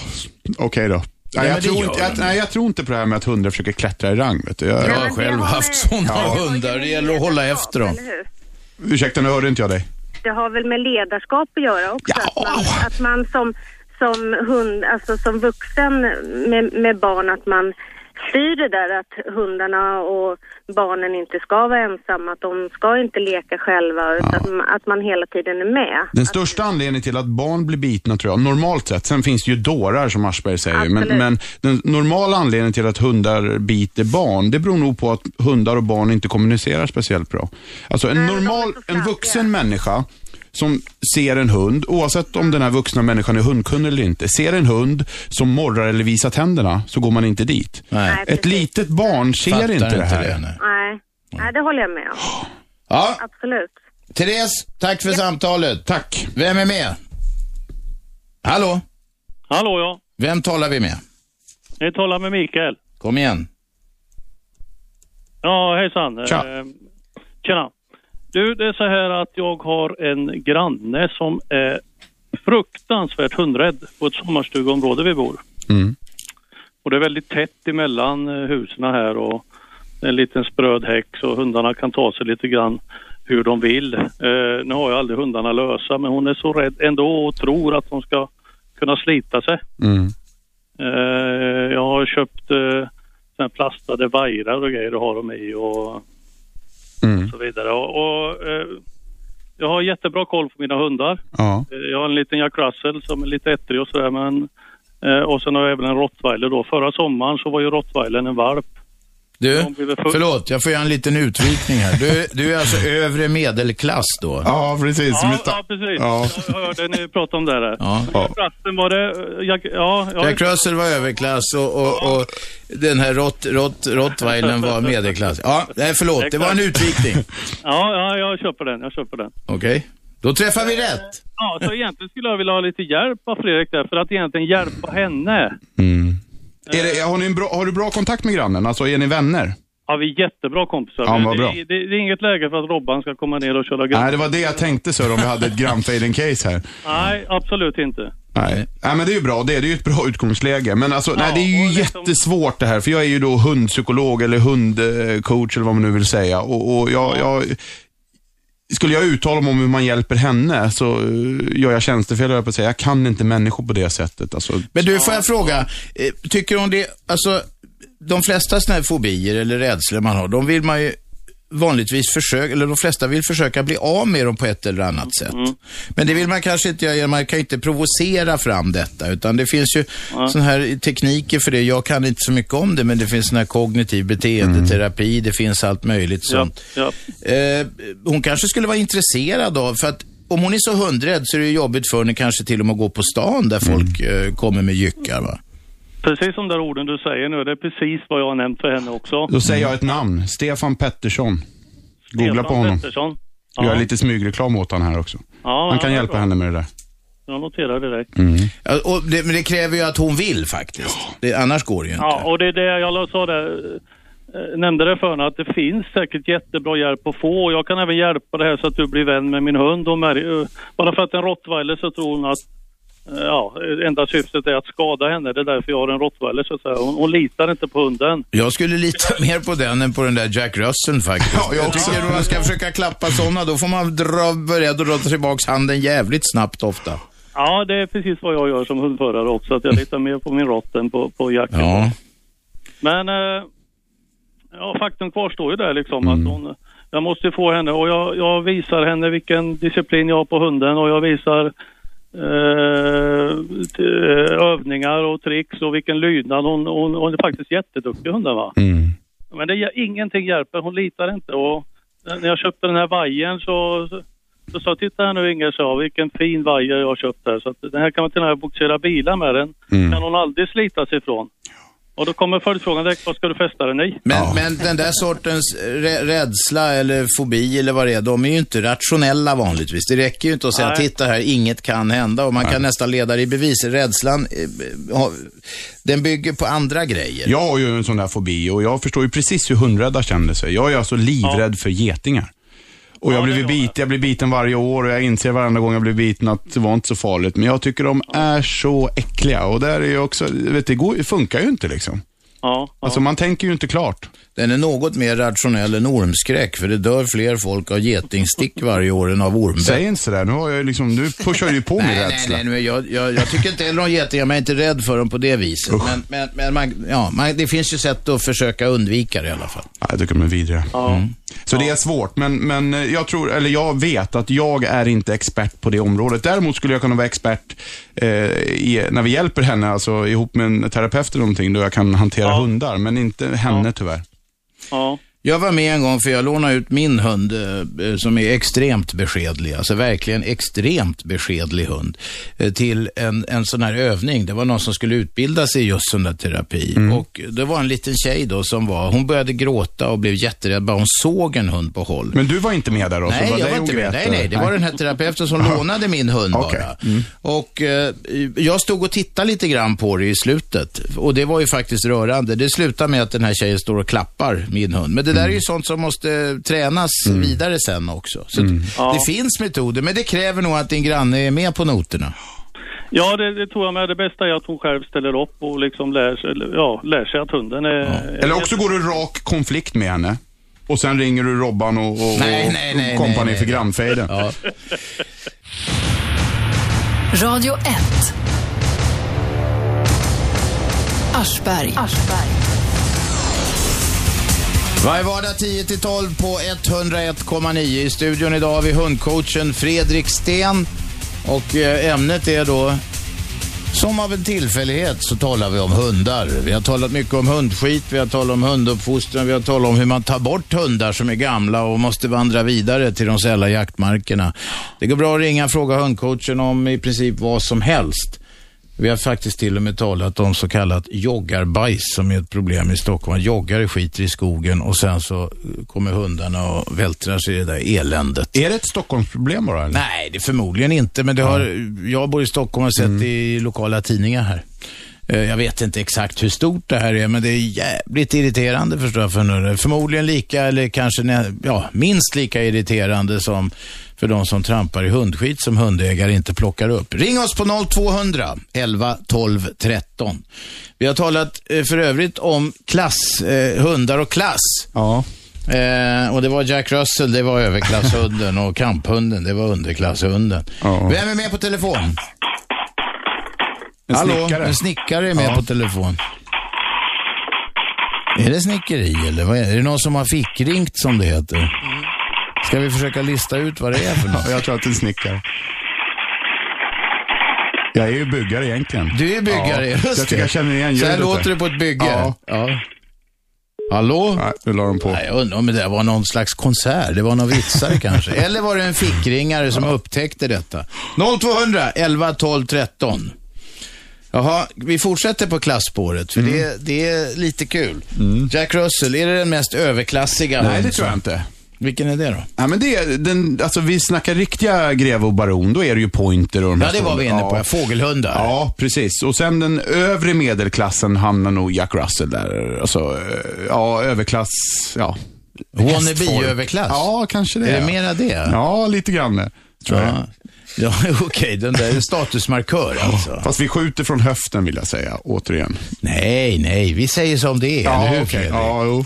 okej då. Nej, jag, tror inte, jag, nej, jag tror inte på det här med att hundar försöker klättra i rang. Vet du. Jag, Jag har själv haft sådana Ja. hundar, det gäller att hålla efter dem. Ursäkta, nu hörde inte jag dig. Det har väl med ledarskap att göra också. Att man, att man som, som hund, alltså som vuxen med, med barn, att man styr det där att hundarna och barnen inte ska vara ensamma, att de ska inte leka själva, utan att, man- att man hela tiden är med. Den största anledningen till att barn blir bitna tror jag, normalt sett, sen finns det ju dårar som Aschberg säger, men, men den normala anledningen till att hundar biter barn, det beror nog på att hundar och barn inte kommunicerar speciellt bra. Alltså en normal, en vuxen människa som ser en hund, oavsett om den här vuxna människan är hundkunnig eller inte, ser en hund som morrar eller visar tänderna, så går man inte dit. Nej, Ett litet barn ser Fattar inte det inte här. det, nej. Nej, nej, det håller jag med om. Ja, Absolut. Therese, tack för samtalet. Tack. Vem är med? Hallå? Hallå ja, Vem talar vi med? ni talar med Mikael. Kom igen. Ja, hejsan. Tja. Eh, tjena. Du, det är så här att jag har en granne som är fruktansvärt hundrädd på ett sommarstugområde vi bor. Mm. Och det är väldigt tätt emellan eh, husen här och en liten spröd häck så hundarna kan ta sig lite grann hur de vill. Eh, nu har jag aldrig hundarna lösa men hon är så rädd ändå och tror att de ska kunna slita sig. Mm. Eh, jag har köpt eh, plastade vajrar och grejer att ha dem i och Mm. så vidare. Och, och, eh, jag har jättebra koll på mina hundar. Ja. Eh, Jag har en liten Jack Russell som är lite ettrig och sådär men eh, och sen har jag även en rottweiler då. Förra sommaren så var ju rottweilern en valp. Du, förlåt, jag får göra en liten utvikning här. Du, du är alltså övre medelklass då? Ja, precis. Ja, ja precis. Ja. Jag hörde ni prata om det där. Ja. Jack Russell var det, eh, Jack, ja, ja, Jack Russell var överklass och, och, och den här rott, rott, rottweilern var medelklass. Ja, nej, förlåt, det var en utvikning. ja, ja, jag köper den, jag köper den. Okej, då träffar vi rätt. Ja, så egentligen skulle jag vilja ha lite hjälp av Fredrik där för att egentligen hjälpa henne. Är det, har, ni en bra, har du bra kontakt med grannen? Alltså, är ni vänner? Ja, vi är jättebra kompisar. Ja, vad det, bra. det, det är inget läge för att Robban ska komma ner och köra grann. Nej, det var det jag tänkte så om vi hade ett grannfejden-case här. Nej, absolut inte. Nej. nej, men det är ju bra. Det är, det är ju ett bra utgångsläge. Men alltså, nej, Ja, det är ju liksom- jättesvårt det här. För jag är ju då hundpsykolog eller hundcoach eller vad man nu vill säga. Och, och jag, jag, skulle jag uttala mig om hur man hjälper henne så eh, gör jag tjänstefel, jag på att säga. Jag kan inte människor på det sättet. Alltså, Men du, får jag fråga, eh, tycker hon det, alltså de flesta sådana här fobier eller rädslor man har, de vill man ju vanligtvis försöka, eller de flesta vill försöka bli av med dem på ett eller annat sätt. Men det vill man kanske inte göra, man kan ju inte provocera fram detta, utan det finns ju sådana här tekniker för det. Jag kan inte så mycket om det, men det finns sån här kognitiv beteendeterapi, det finns allt möjligt sånt. Ja. Eh, hon kanske skulle vara intresserad av, för att om hon är så hundrädd så är det jobbigt för henne kanske till och med att gå på stan där folk eh, kommer med jyckar. Va? Precis som de där orden du säger nu, det är precis vad jag har nämnt för henne också. Då säger jag ett namn. Stefan Pettersson. Googla Stefan på honom. Pettersson. Jag gör Ja. lite smygreklam åt honom här också. Ja, ja, Han kan är hjälpa bra. henne med det där. Jag noterar direkt. Ja, och det, men det kräver ju att hon vill faktiskt. Det, annars går det ju inte. Ja, och det är det jag sa där, eh, nämnde det för henne, att det finns säkert jättebra hjälp att få. Och jag kan även hjälpa det här så att du blir vän med min hund. Och Mary, eh, bara för att en rottweiler så tror hon att Ja, enda syftet är att skada henne. Det är därför jag har en rottweiler så att säga. Hon, hon litar inte på hunden. Jag skulle lita [laughs] mer på den än på den där Jack Russell faktiskt. jag tycker om man ska försöka klappa sådana, då får man dra, börja dra tillbaka handen jävligt snabbt ofta. Ja, det är precis vad jag gör som hundförare också. Att jag litar mer på min rott än på, på jacken. Ja. Men eh, ja, faktum kvarstår ju där liksom att hon, jag måste få henne och jag, jag visar henne vilken disciplin jag har på hunden och jag visar eh, eh, övningar och tricks och vilken lydnad. Hon, hon, hon är faktiskt jätteduktig hunden va. Men det, ingenting hjälper, hon litar inte och när jag köpte den här vajern så, så, sa jag, titta här nu Inger, sa vilken fin vajer jag har köpt här. Så att den här kan man till och med boxera bilar med den. Kan hon aldrig slita sig ifrån. Och då kommer följdfrågan direkt, vad ska du fästa den i? Men, men den där sortens rä- rädsla eller fobi eller vad det är, de är ju inte rationella vanligtvis. Det räcker ju inte att säga, Nej. titta här, inget kan hända och man kan nästan leda det i bevis. Rädslan, eh, den bygger på andra grejer. Jag har ju en sån där fobi och jag förstår ju precis hur hundrädda känner sig. Jag är alltså livrädd för getingar. Och jag, blir bit, jag blir biten varje år och jag inser varenda gång jag blir biten att det var inte så farligt. Men jag tycker de är så äckliga och där är ju också, vet, det går, det funkar ju inte liksom. Ja, Alltså man tänker ju inte klart. Den är något mer rationell än ormskräck, för det dör fler folk av getingstick varje år än av ormbett. Säg inte sådär, nu, har jag liksom, nu pushar du ju på [laughs] min Nej, nej, rädsla. nej, nej jag, jag, jag tycker inte heller om getingar, men jag är inte rädd för dem på det viset. Men, men, men man, ja, man, det finns ju sätt att försöka undvika det i alla fall. Ja, jag tycker de är vidriga. Mm. Så det är svårt, men, men jag tror, eller jag vet att jag är inte expert på det området. Däremot skulle jag kunna vara expert eh, i, när vi hjälper henne, alltså ihop med en terapeut eller någonting, då jag kan hantera hundar, men inte henne tyvärr. Ja. Jag var med en gång för jag lånade ut min hund eh, som är extremt beskedlig, alltså verkligen extremt beskedlig hund, eh, till en, en sån här övning. Det var någon som skulle utbilda sig i just sån där terapi. Mm. Och det var en liten tjej då som var, hon började gråta och blev jätterädd bara hon såg en hund på håll. Men du var inte med där då? Nej, jag var inte med. Nej, nej, det var den här terapeuten som lånade min hund bara. Mm. Och eh, jag stod och tittade lite grann på det i slutet. Och det var ju faktiskt rörande. Det slutar med att den här tjejen står och klappar min hund. Men det där är ju sånt som måste tränas vidare sen också. Så Mm. Ja. det finns metoder, men det kräver nog att din granne är med på noterna. Ja, det, det tror jag med. Det bästa är att hon själv ställer upp och liksom lär sig, ja, lär sig att hunden är... Eller också går du rak konflikt med henne. Och sen ringer du Robban och, och, Nej, och nej, nej, kompani nej, för grannfejden. Ja. Radio 1. Aschberg. Varje vardag 10-12 på 101,9. I studion idag har vi hundcoachen Fredrik Sten. Och eh, ämnet är då, som av en tillfällighet, så talar vi om hundar. Vi har talat mycket om hundskit, vi har talat om hunduppfostran, vi har talat om hur man tar bort hundar som är gamla och måste vandra vidare till de sälla jaktmarkerna. Det går bra att ringa och fråga hundcoachen om i princip vad som helst. Vi har faktiskt till och med talat om så kallat joggarbajs som är ett problem i Stockholm. Joggare skiter i skogen och sen så kommer hundarna och vältrar sig i det där eländet. Är det ett Stockholmsproblem bara? Eller? Nej, det är förmodligen inte, men det har, jag bor i Stockholm och har sett Mm. i lokala tidningar här. Eh, Jag vet inte exakt hur stort det här är, men det är jävligt irriterande förstår jag för hundar. Förmodligen lika, eller kanske ja, minst lika irriterande som för de som trampar i hundskit som hundägare inte plockar upp. Ring oss på 0200 11 12 13. Vi har talat eh, för övrigt om klass, eh, hundar och klass. Ja. Eh, och det var Jack Russell, det var överklasshunden och kamphunden, det var underklasshunden. Ja. Vem är med på telefon? En Hallå, snickare. en snickare är med Ja. på telefon. Är det snickeri eller vad är det? Är det någon som har fickringt som det heter? Ska vi försöka lista ut vad det är för något? Jag tror att det är snickare. Jag är ju byggare egentligen. Du är byggare, ja, just Jag tycker jag känner igen Så här låter det på ett bygge. Ja. ja. Hallå? Nej, nu la de på. Nej, jag undrar om det där var någon slags konsert. Det var någon vitsare [laughs] kanske. Eller var det en fickringare som upptäckte detta? 0200 11 12 13. Jaha, vi fortsätter på klasspåret, för Mm. det, det är lite kul. Jack Russell, är det den mest överklassiga Nej, det tror jag inte. Vilken är det då? Ja, men det är den, alltså vi snackar riktiga greve och baron, då är det ju pointer och de Ja, det var vi inne på. Ja. Fågelhundar. Ja, precis. Och sen den övre medelklassen hamnar nog Jack Russell där. Alltså, ja, överklass, ja. Wannabe-överklass? Ja, kanske det. Är det mera det? Ja, lite grann tror jag. Ja, [laughs] okej. Den där är statusmarkör alltså. Fast vi skjuter från höften vill jag säga, återigen. Nej, nej. Vi säger som det är, Ja, eller hur. Fredrik? Ja, jo.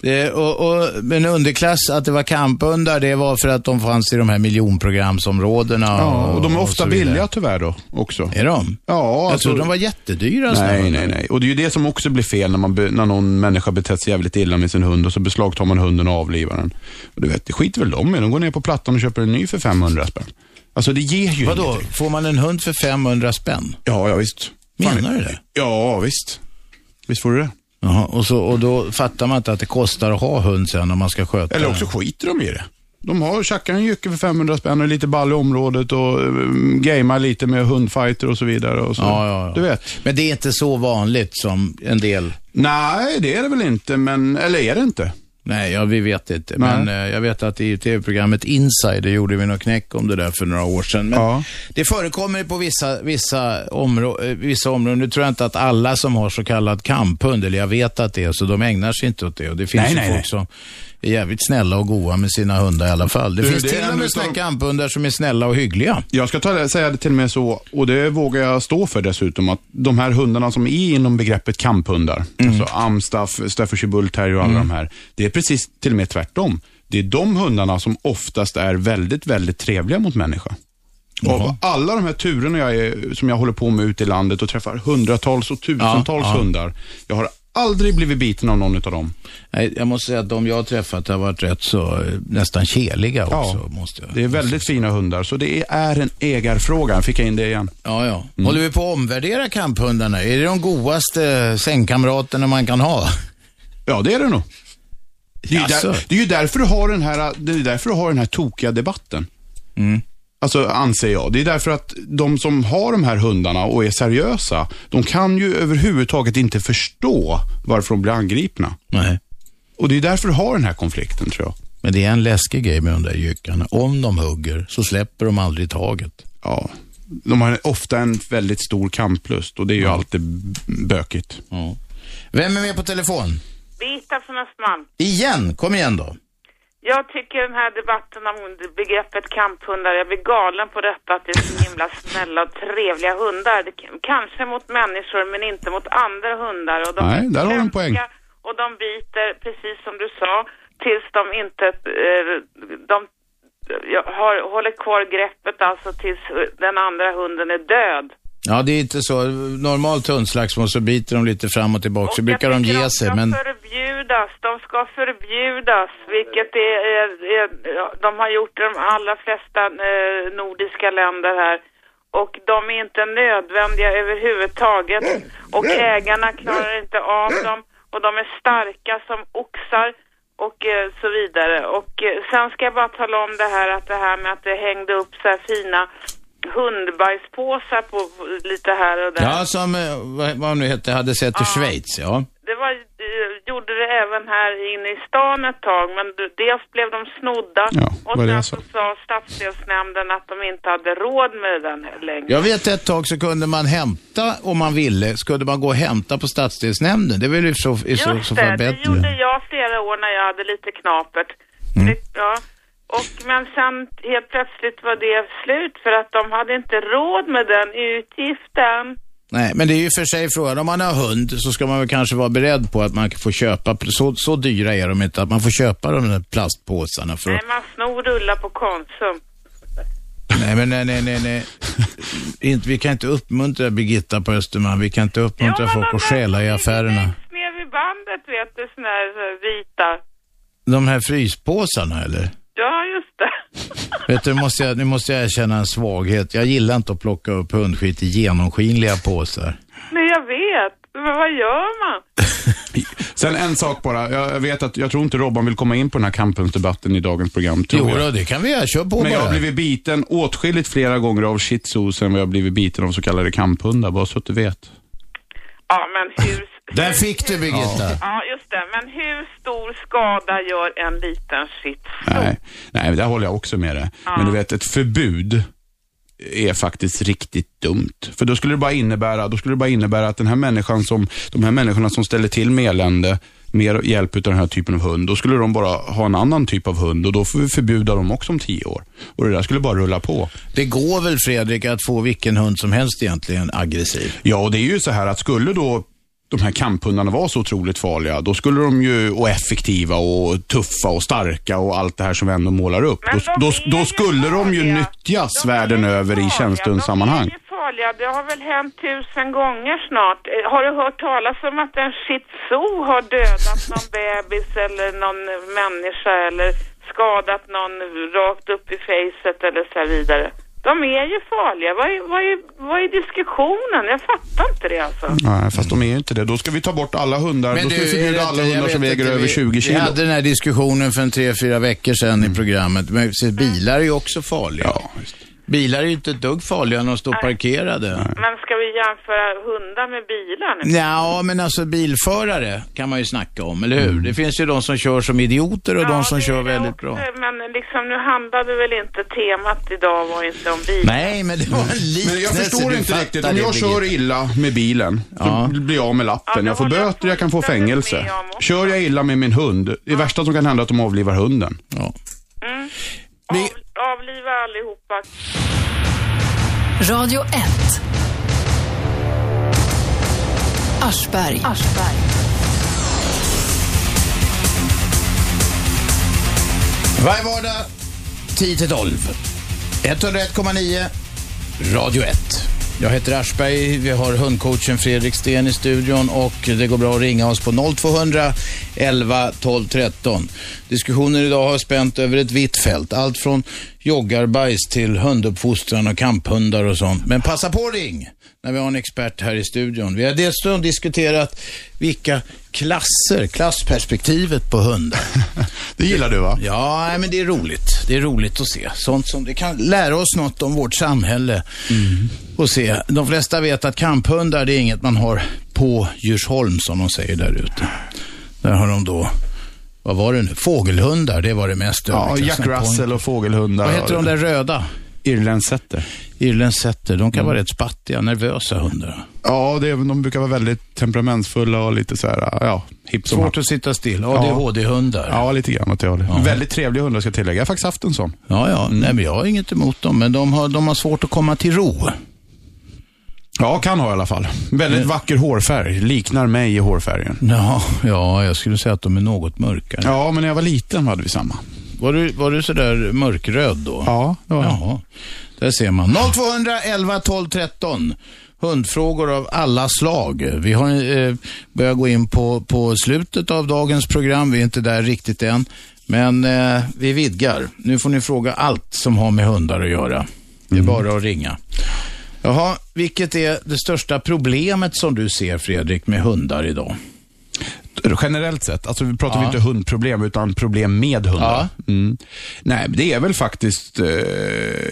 Det, och, och, men underklass, att det var kamphundar, det var för att de fanns i de här miljonprogramsområdena. Ja, och de är ofta billiga tyvärr då också. Är de? Ja, Jag alltså- trodde de var jättedyra. Nej, nej, nej. Och det är ju det som också blir fel när, man be, när någon människa betett sig jävligt illa med sin hund och så beslagtar man hunden och avlivar den. Och du vet, det skiter väl de i. De går ner på plattan och köper en ny för 500 spänn. Alltså det ger ju Vadå, ingenting. får man en hund för 500 spänn? Ja, ja visst. Menar du det? Ja, visst. Visst får du det. Jaha, och, så, och då fattar man inte att det kostar att ha hund sen om man ska sköta Eller också skiter de i det. De har tjackar en jycke för 500 spänn och lite ball i området och um, gamar lite med hundfighter och så vidare. Och så. Ja, ja, ja. Du vet. Men det är inte så vanligt som en del. Nej, det är det väl inte, men, eller är det inte? Nej, ja, vi vet inte. Nej. Men eh, jag vet att i tv-programmet Insider gjorde vi något knäck om det där för några år sedan. Men det förekommer på vissa, vissa, områ eh, vissa områden. Nu tror jag inte att alla som har så kallad kamphund, eller jag vet att det är så, de ägnar sig inte åt det. Och det finns Nej, ju nej, folk som är jävligt snälla och goa med sina hundar i alla fall. Det Du, finns det till och med sådana kamphundar som är snälla och hyggliga. Jag ska ta, säga det till och med så, och det vågar jag stå för dessutom, att de här hundarna som är inom begreppet kamphundar, alltså Amstaff, Staffordshire Bull Terrier och alla de här, det är precis till och med tvärtom. Det är de hundarna som oftast är väldigt, väldigt trevliga mot människa. Av alla de här turerna jag är, som jag håller på med ute i landet och träffar hundratals och tusentals Ja, ja. hundar. Jag har aldrig blivit biten av någon av dem. Nej, jag måste säga att de jag har träffat har varit rätt så eh, nästan keliga också. Ja, måste jag. det är väldigt fina hundar, så det är en ägarfråga. Fick jag in det igen. Ja, ja. Håller vi på att omvärdera kamphundarna? Är det de godaste sängkamraterna man kan ha? Ja, det är det nog. Det är, ju där, det är ju därför du har den här, det är därför du har den här tokiga debatten. Mm. Alltså, anser jag. Det är därför att de som har de här hundarna och är seriösa, de kan ju överhuvudtaget inte förstå varför de blir angripna. Nej. Och det är därför du har den här konflikten, tror jag. Men det är en läskig grej med de där jyckarna. Om de hugger så släpper de aldrig taget. Ja. De har ofta en väldigt stor kamplust och det är ju alltid b- bökigt. Vem är med på telefon? Birgitta från Östermalm. Igen, kom igen då. Jag tycker den här debatten om begreppet kamphundar, jag blir galen på detta att det är så himla snälla och trevliga hundar. Det, kanske mot människor men inte mot andra hundar. Och de Nej, är där har du en poäng. Och de biter, precis som du sa, tills de inte, eh, de jag har, håller kvar greppet alltså tills den andra hunden är död. Ja, det är inte så. Normalt hundslagsmål så biter de lite fram och tillbaka, så brukar de ge sig. Men förbjudas, de ska förbjudas, vilket är, är, är de har gjort i de allra flesta eh, nordiska länder här. Och de är inte nödvändiga överhuvudtaget. Och ägarna klarar inte av dem. Och de är starka som oxar och eh, så vidare. Och eh, sen ska jag bara tala om det här att det här med att det hängde upp så här fina hundbajspåsar på på lite här och där. ja, som, eh, vad, vad nu hette, hade sett i Schweiz, ja. Det var, eh, gjorde det även här inne i stan ett tag, men dels blev de snodda och vad är sen det så sa stadsdelsnämnden att de inte hade råd med den längre. Jag vet ett tag så kunde man hämta, om man ville, skulle man gå och hämta på stadsdelsnämnden. Det väl i så, i så, Just så det, fall det bättre. gjorde jag flera år när jag hade lite knapert. Mm. Det, ja. Och, men sen helt plötsligt var det slut för att de hade inte råd med den utgiften. Nej, men det är ju för sig frågan. Om man har hund så ska man väl kanske vara beredd på att man får köpa, så, så dyra är de inte, att man får köpa de där plastpåsarna för Nej, man snor rullar på Konsum. Nej, men nej, nej, nej, nej. Inte, vi kan inte uppmuntra Birgitta på Östermalm. Vi kan inte uppmuntra folk att stjäla i affärerna. Ner vid bandet vet du, såna här eh, vita. De här fryspåsarna eller? Ja, just det. [laughs] Vet du, nu måste, jag, nu måste jag erkänna en svaghet. Jag gillar inte att plocka upp hundskit i genomskinliga påsar. Men jag vet. Men vad gör man? [laughs] Sen en sak bara. Jag jag vet att, jag tror inte Robban vill komma in på den här kamphundsdebatten i dagens program. Tror Jo, jag. då, det kan vi göra. Kör på Men jag bara. har blivit biten åtskilligt flera gånger av shih tzus än vad jag har blivit biten av så kallade kamphundar, bara så att du vet. Ja, men hur... Där fick du Birgitta. Ja, just det. Men hur stor skada gör en liten shih Nej, nej, där håller jag också med dig. Ja. Men du vet, ett förbud är faktiskt riktigt dumt. För då skulle det bara innebära, då skulle det bara innebära att den här människan som, de här människorna som ställer till med elände, med hjälp av den här typen av hund, då skulle de bara ha en annan typ av hund och då får vi förbjuda dem också om tio år. Och det där skulle bara rulla på. Det går väl Fredrik att få vilken hund som helst egentligen aggressiv? Ja, och det är ju så här att skulle då de här kamphundarna vara så otroligt farliga, då skulle de ju, och effektiva och tuffa och starka och allt det här som vi ändå målar upp. Då, då, då skulle de ju nyttjas världen över i tjänstehundssammanhang. farliga. Det har väl hänt tusen gånger snart. Eh, Har du hört talas om att en shih tzu har dödat någon bebis eller någon människa eller skadat någon rakt upp i facet eller så vidare? De är ju farliga. Vad är, vad, är, vad är diskussionen? Jag fattar inte det alltså. Nej, fast de är ju inte det. Då ska vi ta bort alla hundar. då ska vi förbjuda alla jag hundar som väger inte, över vi, 20 kilo. Vi hade den här diskussionen för en tre, fyra veckor sedan Mm. i programmet. Men bilar är ju också farliga. Bilar är ju inte ett dugg farliga när de står parkerade. Men ska vi jämföra hundar med bilar nu? Ja, men alltså bilförare kan man ju snacka om, eller hur? Det finns ju de som kör som idioter och de som kör väldigt bra. Men liksom, nu handlade väl inte temat idag var inte om bilar? Nej, men det var en liknelse. Men jag förstår du inte fattar riktigt. Om det, jag kör Birgitta. illa med bilen, Ja. så blir jag av med lappen. jag får böter, jag kan få fängelse. med om också. Kör jag illa med min hund, det värsta som kan hända är att de avlivar hunden. Ja. Mm. Av, avliva allihopa. Radio 1. Aschberg. Varje vardag 10 till 12. 101,9 Radio 1. Jag heter Aschberg, vi har hundcoachen Fredrik Sten i studion och det går bra att ringa oss på 0200 11 12 13. Diskussionen idag har spänt över ett vitt fält. Allt från joggarbajs till hunduppfostran och kamphundar och sånt. Men passa på ring när vi har en expert här i studion. Vi har dessutom diskuterat vilka klasser, klassperspektivet på hundar. [laughs] Det gillar du va? Ja, men det är roligt. Det är roligt att se. Sånt som det kan lära oss något om vårt samhälle. Och se. De flesta vet att kamphundar, det är inget man har på Djursholm som de säger där ute. Där har de då, vad var det nu? Fågelhundar, det var det mest Ja, Jack Russell och fågelhundar. Vad heter de där röda? Irländsetter. Irländsetter. De kan vara rätt spattiga, nervösa hundar. Ja, det de brukar vara väldigt temperamentsfulla och lite så här, ja, hipp Svårt happ. att sitta still. ADHD-hundar. Ja, lite grann åt det hållet. Väldigt trevliga hundar ska jag tillägga. Jag har faktiskt haft en sån. Ja, ja. Nej, men jag har inget emot dem, men de har, de har svårt att komma till ro. Ja, kan ha i alla fall. Väldigt vacker hårfärg. Liknar mig i hårfärgen. Ja, ja, jag skulle säga att de är något mörkare. Ja, men när jag var liten hade vi samma. Var du, var du sådär mörkröd då? Ja, det var jag. Jaha. Där ser man. 0211 12 13. Hundfrågor av alla slag. Vi har eh, börjat gå in på, på slutet av dagens program. Vi är inte där riktigt än. Men eh, vi vidgar. Nu får ni fråga allt som har med hundar att göra. Det är bara att ringa. Jaha, vilket är det största problemet som du ser Fredrik med hundar idag? Generellt sett, alltså vi pratar Ja. inte hundproblem utan problem med hundar. Mm. Nej, det är väl faktiskt, eh,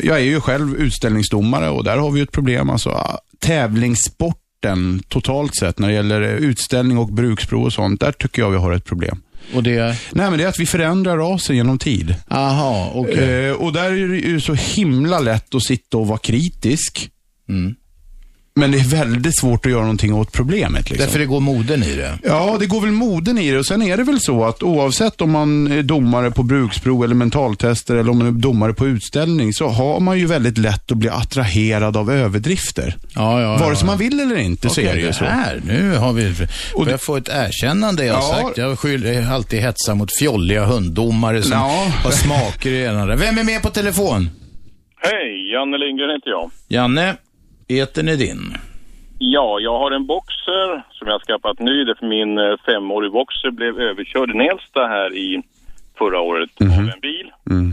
jag är ju själv utställningsdomare och där har vi ett problem. Alltså, tävlingssporten totalt sett när det gäller utställning och bruksprov och sånt, där tycker jag vi har ett problem. Och det är? Nej, men det är att vi förändrar rasen genom tid. Aha, okej. Eh, och där är det ju så himla lätt att sitta och vara kritisk. Mm. Men det är väldigt svårt att göra någonting åt problemet. Liksom. Därför det går moden i det. Ja, det går väl moden i det. Och sen är det väl så att oavsett om man är domare på bruksprov eller mentaltester eller om man är domare på utställning så har man ju väldigt lätt att bli attraherad av överdrifter. Ja, ja, Vare ja. sig man vill eller inte så Okej, är det ju så. Här, nu har vi börjat få ett erkännande jag har Ja. sagt. Jag skyller alltid hetsa mot fjolliga hunddomare som Ja. har smaker i ena och det. Vem är med på telefon? Hej, Janne Lindgren heter jag. Janne, etern är din. Ja, jag har en boxer som jag skaffat ny. Därför min eh, femårig boxer blev överkörd i Nälsta här i förra året av en bil. Mm.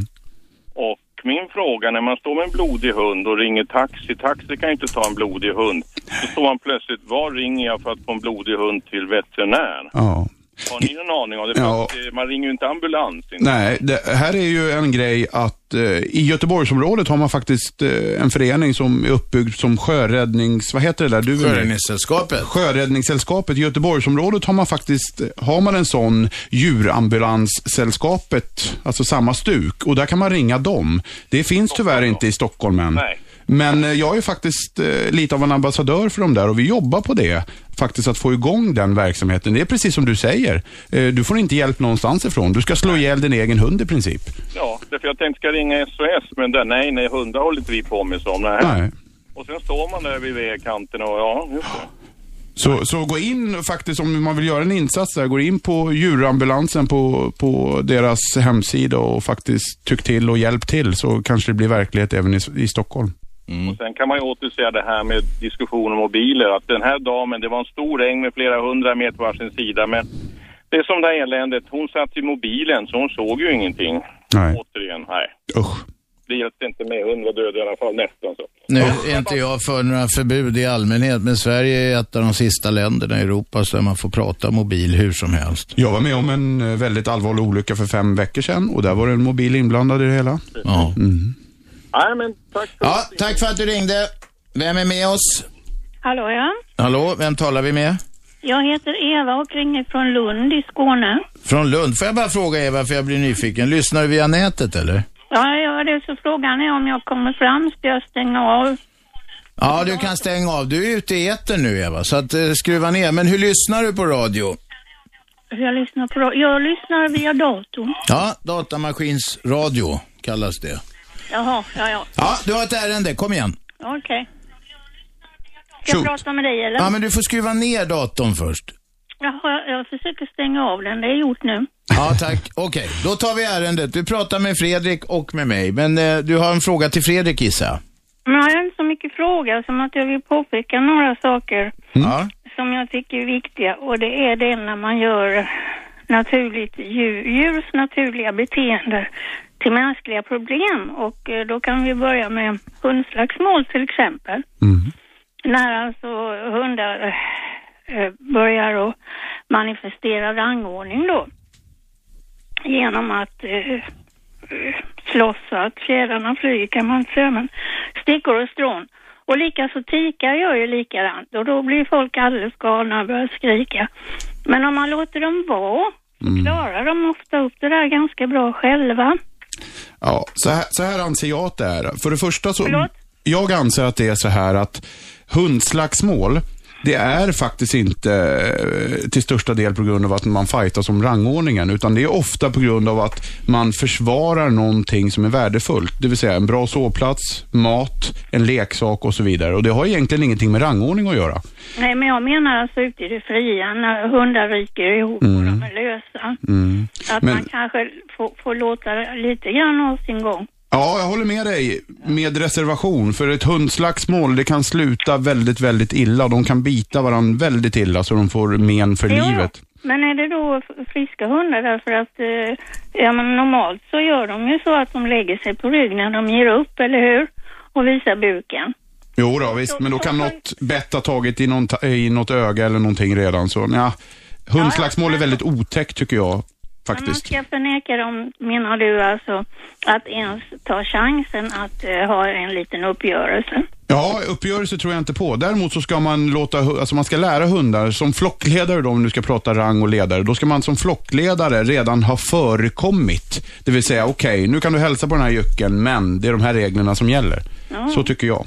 Och min fråga, när man står med en blodig hund och ringer taxi, taxi kan ju inte ta en blodig hund. Så står man plötsligt, var ringer jag för att få en blodig hund till veterinär? Ja. Har ni någon aning om det? För Ja. att, eh, man ringer ju inte ambulans. Inte. Nej, det här är ju en grej att eh, i Göteborgsområdet har man faktiskt eh, en förening som är uppbyggd som sjöräddnings... Vad heter det där? Du. Sjöräddningssällskapet. Sjöräddningssällskapet. I Göteborgsområdet har man faktiskt, har man en sån djurambulanssällskapet, alltså samma stuk. Och där kan man ringa dem. Det finns tyvärr inte i Stockholm än. Nej. Men eh, jag är faktiskt eh, lite av en ambassadör för dem där och vi jobbar på det. Faktiskt att få igång den verksamheten. Det är precis som du säger. Eh, du får inte hjälp någonstans ifrån. Du ska slå ihjäl din egen hund i princip. Ja, därför jag tänkte ska ringa SOS, men där, nej, nej, hundar håller inte vi på med som. Nej. Nej. Och sen står man där vid vägkanten och ja, just det. Så, så gå in faktiskt om man vill göra en insats där, gå in på djurambulansen på, på deras hemsida och faktiskt tyck till och hjälp till så kanske det blir verklighet även i, i Stockholm. Och sen kan man ju åter säga det här med diskussion om mobiler. Att den här damen, det var en stor äng med flera hundra meter på varsin sida. Men det är som det här eländet. Hon satt i mobilen så hon såg ju ingenting. Nej. Återigen, nej. Usch. Det hjälpte inte med. Hon var död i alla fall, nästan så. Nu är inte jag för några förbud i allmänhet, men Sverige är ett av de sista länderna i Europa där man får prata mobil hur som helst. Jag var med om en eh, väldigt allvarlig olycka för fem veckor sedan och där var det en mobil inblandad i det hela. Ja. Mm. Nej, men tack för Ja, tack för att du ringde. Vem är med oss? Hallå ja. Hallå, vem talar vi med? Jag heter Eva och ringer från Lund i Skåne. Från Lund. Får jag bara fråga Eva, för jag blir nyfiken. Lyssnar du via nätet eller? Ja, jag gör det. Så frågan är om jag kommer fram. Ska jag stänga av? Ja, du kan stänga av. Du är ute i etern nu Eva, så att eh, skruva ner. Men hur lyssnar du på radio? Hur jag lyssnar på ra- Jag lyssnar via datorn. Ja, datamaskinsradio kallas det. Jaha, ja, ja. Ja, du har ett ärende. Kom igen. Okej. Ska jag Shoot. prata med dig eller? Ja, men du får skruva ner datorn först. Jaha, jag försöker stänga av den. Det är gjort nu. Ja, tack. Okej, då tar vi ärendet. Du pratar med Fredrik och med mig. Men eh, du har en fråga till Fredrik gissar jag. Men jag har inte så mycket fråga som att jag vill påpeka några saker Ja. som jag tycker är viktiga. Och det är det när man gör naturligt djur, djurs naturliga beteende till mänskliga problem. Och eh, då kan vi börja med hundslagsmål till exempel. När alltså hundar eh, börjar att manifestera rangordning då. Genom att eh, eh, slåss så att fjädrarna flyger kan man säga, men stickor och strån. Och likaså tikar gör ju likadant och då blir folk alldeles galna och börjar skrika. Men om man låter dem vara så klarar de ofta upp det där ganska bra själva. Ja, så här, så här anser jag att det är. För det första så, jag anser att det är så här att hundslagsmål, det är faktiskt inte eh, till största del på grund av att man fightas om rangordningen, utan det är ofta på grund av att man försvarar någonting som är värdefullt. Det vill säga en bra sovplats, mat, en leksak och så vidare. Och det har egentligen ingenting med rangordning att göra. Nej, men jag menar alltså ute i det fria när hundar ryker ihop och de är lösa. Mm. Att Men- man kanske får, får låta lite grann av sin gång. Ja, jag håller med dig med reservation. För ett hundslagsmål, det kan sluta väldigt, väldigt illa. De kan bita varandra väldigt illa så de får men för Jo, livet. Men är det då friska hundar därför att eh, ja, men normalt så gör de ju så att de lägger sig på rygg när de ger upp, eller hur? Och visar buken. Jo då, visst, men då kan något bett ha tagit i, någon, i något öga eller någonting redan. Så ja, hundslagsmål är väldigt otäckt tycker jag Men man faktiskt. ska förneka dem, menar du alltså, att ens ta chansen att eh, ha en liten uppgörelse? Ja, uppgörelse tror jag inte på. Däremot så ska man låta, alltså man ska lära hundar, som flockledare då, om du ska prata rang och ledare, då ska man som flockledare redan ha förekommit. Det vill säga, okej, nu kan du hälsa på den här jycken, men det är de här reglerna som gäller. Ja. Så tycker jag.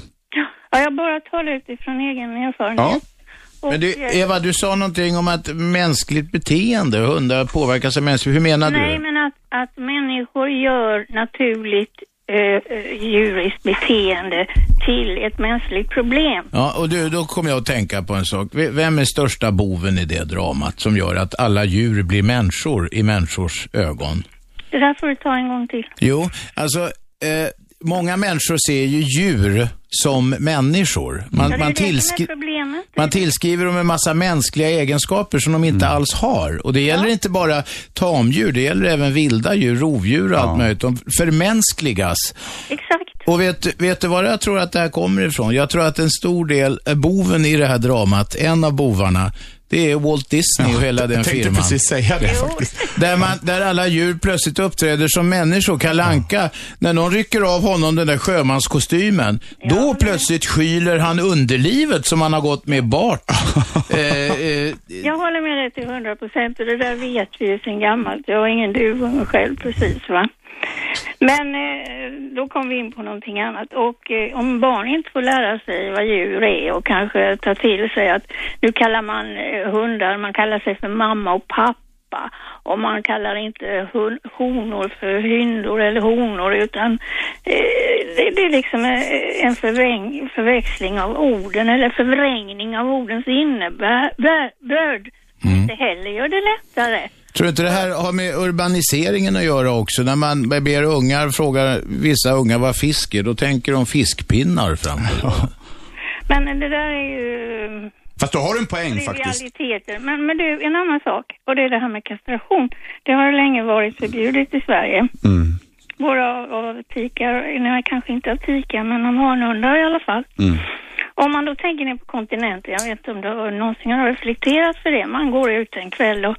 Ja, jag bara talar utifrån egen erfarenhet. Och, Men du, Eva, du sa någonting om att mänskligt beteende, hundar påverkas av mänskligt. Hur menar Nej, du? men att, att människor gör naturligt eh, eh, djuriskt beteende till ett mänskligt problem. Ja, och du, då kommer jag att tänka på en sak. Vem är största boven i det dramat som gör att alla djur blir människor i människors ögon? Det där får du ta en gång till. Jo, alltså, eh, många människor ser ju djur som människor. Man, ja, är man, tillskri- man tillskriver dem en massa mänskliga egenskaper som de inte alls har. Och det gäller inte bara tamdjur, det gäller även vilda djur, rovdjur och allt möjligt. De förmänskligas. Exakt. Och vet, vet du vad jag tror att det här kommer ifrån? Jag tror att en stor del, eh, boven i det här dramat, en av bovarna, det är Walt Disney och hela jag den tänkte firman. precis säga det faktiskt. [laughs] Där, man, där alla djur plötsligt uppträder som människor. Kalle Anka, när någon rycker av honom den där sjömanskostymen, då plötsligt skyler han underlivet som han har gått med bart. [laughs] eh, eh, Jag håller med dig till hundra procent och det där vet vi ju sedan gammalt. Jag har ingen duvunge själv precis va. Men eh, då kom vi in på någonting annat och eh, om barn inte får lära sig vad djur är och kanske ta till sig att nu kallar man eh, hundar, man kallar sig för mamma och pappa och man kallar inte hun- honor för hyndor eller honor utan det, det är liksom en förväng, förväxling av orden eller förvrängning av ordens innebörd. Inte heller gör det lättare. Tror du inte det här har med urbaniseringen att göra också? När man ber ungar, frågar vissa ungar vad fisk är, då tänker de fiskpinnar fram. Men det där är ju Fast du har en poäng faktiskt. realiteter. Men, men du, en annan sak, och det är det här med kastration. Det har länge varit förbjudet i Sverige. Våra av tikar, nej kanske inte av tikar, men av hanhundar i alla fall. Om man då tänker ner på kontinenten, jag vet inte om du någonsin har reflekterat för det. Man går ut en kväll och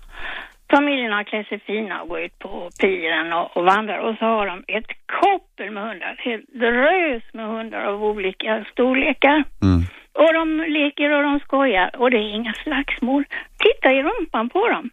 familjerna klär sig fina och går ut på piren och, och vandrar och så har de ett koppel med hundar, helt drös med hundar av olika storlekar. Och de leker och de skojar och det är inga slagsmål. Titta i rumpan på dem.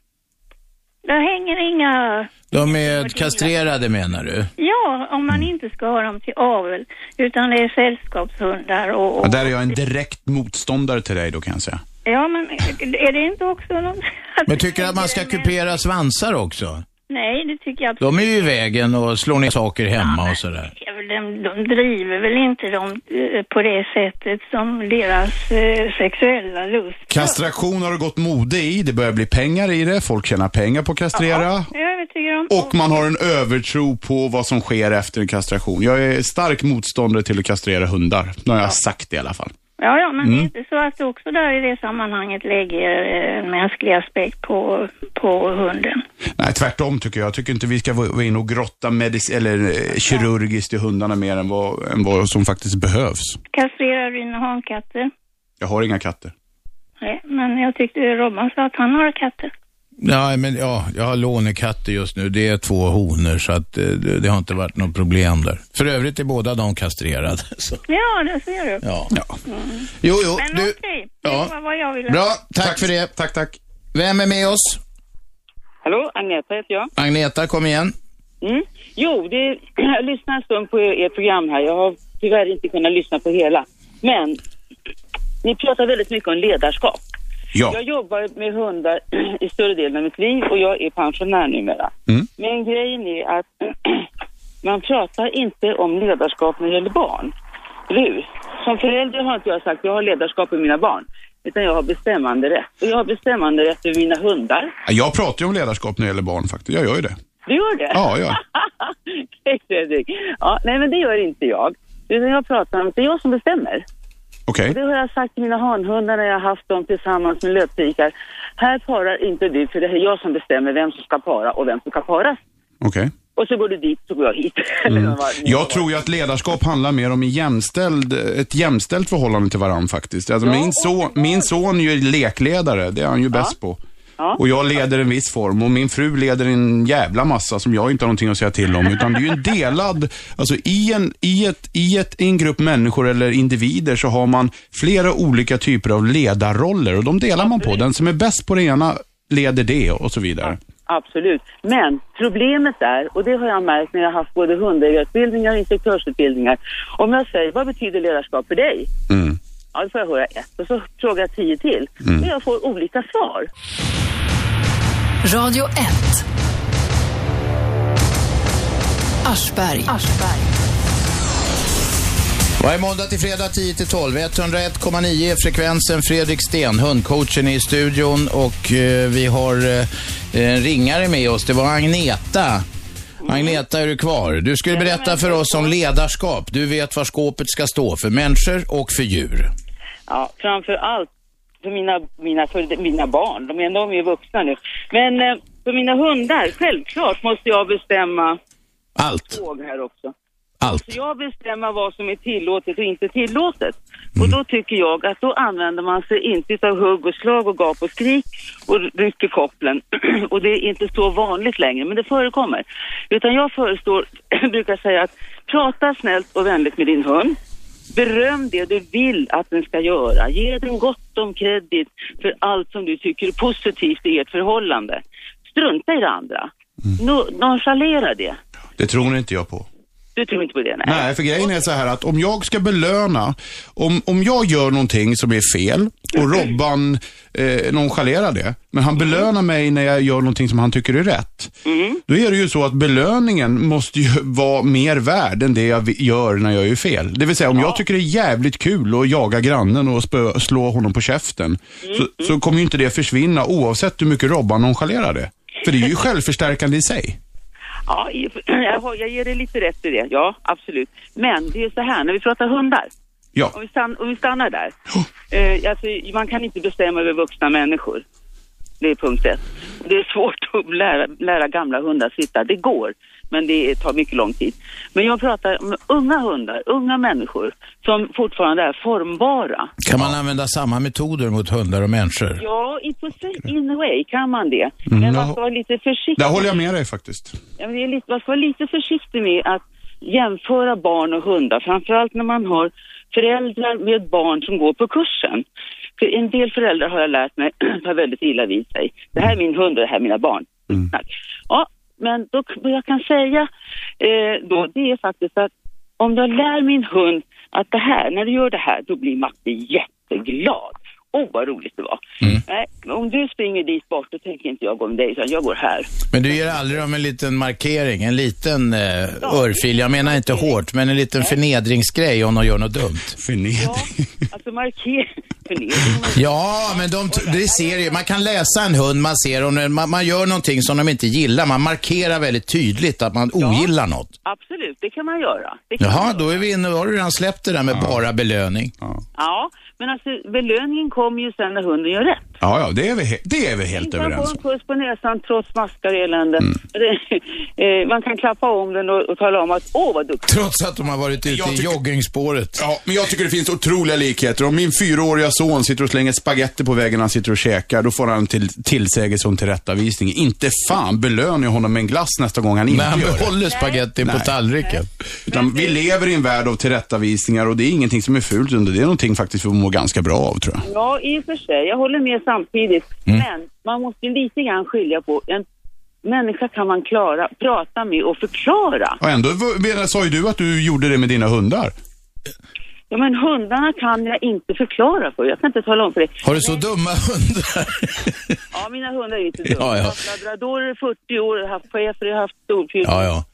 Där hänger inga De är kastrerade menar du? Ja, om man inte ska ha dem till avel, utan det är sällskapshundar och... och Ja, där är jag en direkt motståndare till dig då kan jag säga. Ja, men är det inte också någon... [laughs] Men tycker du att man ska kupera svansar också? Nej, det tycker jag absolut De är ju i vägen och slår ner saker hemma och sådär. de, de driver väl inte dem eh, på det sättet som deras eh, sexuella lust. Kastration har det gått mode i, det börjar bli pengar i det, folk tjänar pengar på att kastrera. Jag är om. Och man har en övertro på vad som sker efter en kastration. Jag är stark motståndare till att kastrera hundar. Nu har jag sagt det i alla fall. Ja, ja, men det är Mm. inte så att du också där i det sammanhanget lägger eh, en mänsklig aspekt på, på hunden. Nej, tvärtom tycker jag. Jag tycker inte vi ska vara inne och grotta medic- eller eh, kirurgiskt i hundarna mer än vad, än vad som faktiskt behövs. Kastrerar du dina hankatter? Jag har inga katter. Nej, men jag tyckte Robban sa att han har katter. Ja, men ja, jag har lånekatter just nu. Det är två honor så att eh, det, det har inte varit något problem där. För övrigt är båda de kastrerade. [laughs] Så. Ja, det ser du. Ja. Mm. Jo, jo, Men du- okej, ja. det var vad jag ville. Bra, tack, för det. Tack, tack. Vem är med oss? Hallå, Agneta heter jag. Agneta, kom igen. Mm. Jo, det, [clears throat] jag lyssnar en stund på ert program här. Jag har tyvärr inte kunnat lyssna på hela. Men ni pratar väldigt mycket om ledarskap. Ja. Jag jobbar med hundar [clears throat] i större delen av mitt liv och jag är pensionär numera. Mm. Men grejen är att [clears throat] man pratar inte om ledarskap när det gäller barn. Eller? Som förälder har inte jag sagt jag har ledarskap i mina barn. Utan jag har bestämmande rätt. Och jag har bestämmande rätt över mina hundar. Jag pratar ju om ledarskap när det gäller barn faktiskt. Jag gör ju det. Du gör det? Ja, ja. [laughs] Ja, nej men det gör inte jag. Utan jag pratar om att det är jag som bestämmer. Okej. Och det har jag sagt till mina hanhundar när jag har haft dem tillsammans med löptikar. Här parar inte du för det är jag som bestämmer vem som ska para och vem som ska paras. Okej. Och så går du dit så går jag hit. [laughs] Mm. Jag tror ju att ledarskap handlar mer om jämställd, ett jämställt förhållande till varandra faktiskt. Alltså Ja, min, son, min son är ju lekledare, det är han ju bäst på. Ja. Och jag leder en viss form och min fru leder en jävla massa som jag inte har någonting att säga till om. Utan det är ju en delad, alltså i en, i ett, i ett, i en grupp människor eller individer så har man flera olika typer av ledarroller och de delar man på. Den som är bäst på det ena leder det och så vidare. Absolut. Men problemet är, och det har jag märkt när jag har haft både hundägarutbildningar och instruktörsutbildningar. Om jag säger, vad betyder ledarskap för dig? Mm. Ja, då får jag höra ett. Och så frågar jag tio till. Mm. Och jag får olika svar. Radio 1. Aschberg. Varje måndag till fredag 10 till 12. 101,9 är frekvensen. Fredrik Sten, hundcoachen är i studion och eh, vi har eh, en ringare med oss. Det var Agneta. Agneta, är du kvar? Du skulle berätta för oss om ledarskap. Du vet vad skåpet ska stå för människor och för djur. Ja, framför allt för mina, mina, för mina barn. De är, de är ju vuxna nu. Men eh, för mina hundar, självklart måste jag bestämma Allt. här också. Allt. Så jag bestämmer vad som är tillåtet och inte tillåtet. Och då tycker jag att då använder man sig inte av hugg och slag och gap och skrik och rycker kopplen. [clears throat] och det är inte så vanligt längre, men det förekommer. Utan jag föreslår, [clears throat] brukar säga att prata snällt och vänligt med din hund. Beröm det du vill att den ska göra. Ge den gott om kredit för allt som du tycker är positivt i ert förhållande. Strunta i det andra. No, nonchalera det. Det tror inte jag på. Du tror inte på det? Nej. Nej, för grejen är så här att om jag ska belöna, om, om jag gör någonting som är fel och Robban eh, nonchalerar det, men han belönar mig när jag gör någonting som han tycker är rätt. Då är det ju så att belöningen måste ju [laughs] vara mer värd än det jag gör när jag gör fel. Det vill säga om jag tycker det är jävligt kul att jaga grannen och spö, slå honom på käften, så, så kommer ju inte det försvinna oavsett hur mycket Robban nonchalerar det. För det är ju [laughs] självförstärkande i sig. Ja, [clears throat] jag, jag ger dig lite rätt i det. Ja, absolut. Men det är så här, när vi pratar hundar. Ja. Om, vi stann, om vi stannar där. Eh, alltså, man kan inte bestämma över vuxna människor. Det är punkt ett. Det är svårt att lära, lära gamla hundar sitta. Det går, men det tar mycket lång tid. Men jag pratar om unga hundar, unga människor som fortfarande är formbara. Kan man använda samma metoder mot hundar och människor? Ja, i, in a way kan man det. Mm, men man ska vara lite försiktig. Där håller jag med dig faktiskt. Ja, men det är lite, man ska vara lite försiktig med att jämföra barn och hundar, framförallt när man har föräldrar med barn som går på kursen. För en del föräldrar har jag lärt mig [clears throat] tar väldigt illa vid sig. Det här är min hund och det här är mina barn. Snack. Ja, men då, vad jag kan säga eh, då, det är faktiskt att om jag lär min hund att det här, när du gör det här, då blir Matte jätteglad. Åh, vad roligt det var. Nej, om du springer dit bort, då tänker inte jag gå med dig, utan jag går här. Men du ger aldrig dem en liten markering, en liten eh, örfil. Jag menar inte hårt, men en liten förnedringsgrej om de gör något dumt. Förnedring? Alltså markering, Ja, men de, det ser ju. Man kan läsa en hund, man ser om man, man gör någonting som de inte gillar. Man markerar väldigt tydligt att man ogillar något. Absolut, det kan man göra. Det kan man Jaha, göra. då är vi inne, har du redan släppt det där med bara belöning. Ja, men alltså belöningen kommer ju sen när hunden gör rätt. Ja, ja, det är vi, he- det är vi helt Man får överens en om. puss på näsan trots maskar och elände. [laughs] Det, eh, man kan klappa om den och, och tala om att åh vad duktig. Trots att de har varit ute i joggingspåret. Ja, men jag tycker det finns otroliga likheter. Om min fyraåriga son sitter och slänger spaghetti på väggen när han sitter och käkar, då får han till, tillsägelse om tillrättavisning. Inte fan belönar jag honom med en glass nästa gång han inte Men han gör det. behåller spagettin på Nej. tallriken. Utan vi lever i en värld av tillrättavisningar och det är ingenting som är fult, utan det är någonting faktiskt vi mår ganska bra av tror jag. Ja, i och för sig. Jag håller med samtidigt. Mm. Men man måste ju lite grann skilja på en människa kan man klara, prata med och förklara. Och ändå sa ju du att du gjorde det med dina hundar. Ja, men hundarna kan jag inte förklara för. Jag kan inte tala om för dig. Har du så dumma hundar? Ja, mina hundar är inte [laughs] dumma. Ja, ja. Jag har haft labradorer i 40 år, haft schäfer, haft storpyl. Ja, ja.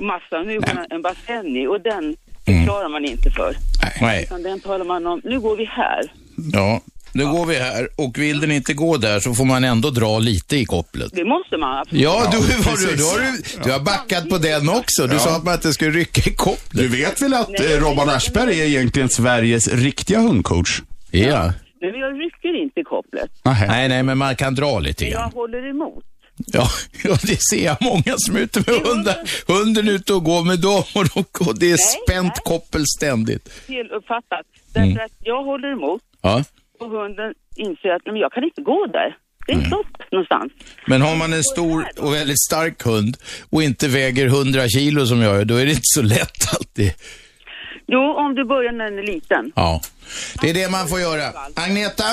Massa. Nu har en bassenni och den förklarar man inte för. Nej. Utan den talar man om, nu går vi här. Ja, nu går vi här och vill den inte gå där så får man ändå dra lite i kopplet. Det måste man absolut. Ja, du, har, du, du, har, du, har backat på den också. Du Ja. sa att man inte skulle rycka i kopplet. Du vet väl att eh, Robban Aschberg är egentligen Sveriges riktiga hundcoach? Ja. Men jag rycker inte i kopplet. Nej, nej, men man kan dra lite grann. jag håller emot. Ja, [laughs] ja, det ser jag många som är ute med hundar. Hunden är ute och går med dem och, de, och det är spänt koppel ständigt. Feluppfattat. Därför Mm. att jag håller emot Ja. Och hunden inser att men jag kan inte gå där. Det är Mm. stopp någonstans. Men har man en stor och väldigt stark hund och inte väger 100 kilo som jag gör, då är det inte så lätt alltid. Jo, om du börjar när den är liten. Ja, det är det man får göra. Agneta,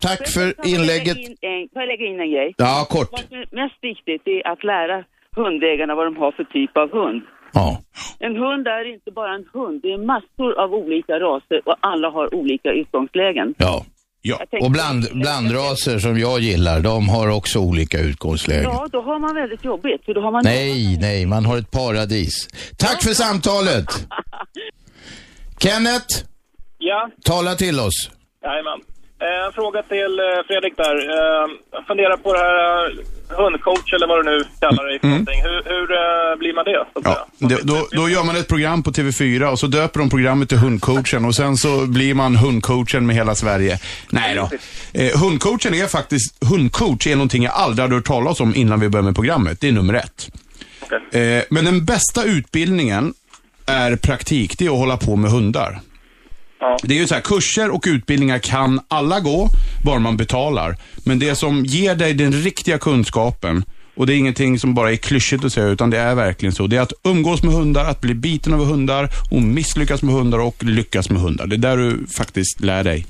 tack för inlägget. Får jag lägga in en grej? Ja, kort. Vad som är mest viktigt är att lära hundägarna vad de har för typ av hund. Ja. En hund är inte bara en hund, det är massor av olika raser och alla har olika utgångslägen. Ja. Ja. Och bland, blandraser som jag gillar, de har också olika utgångslägen. Ja, då har man väldigt jobbigt. För då har man Nej, nej, man har ett paradis. Tack för samtalet. [laughs] Kenneth, Ja, tala till oss. jajamän. Eh, En fråga till eh, Fredrik där. Eh, Jag funderar på det här eh, hundcoach eller vad du nu kallar det för någonting. Hur, hur eh, blir man det? Ja, då, då, då gör man ett program på TV4 och så döper de programmet till Hundcoachen och sen så blir man hundcoachen med hela Sverige. Nej då. Eh, hundcoachen är faktiskt, hundcoach är någonting jag aldrig hade hört talas om innan vi började med programmet. Det är nummer ett. Eh, men den bästa utbildningen är praktik, det är att hålla på med hundar. Det är ju så här, kurser och utbildningar kan alla gå, bara man betalar. Men det som ger dig den riktiga kunskapen, och det är ingenting som bara är klyschigt att säga, utan det är verkligen så. Det är att umgås med hundar, att bli biten av hundar, och misslyckas med hundar och lyckas med hundar. Det är där du faktiskt lär dig.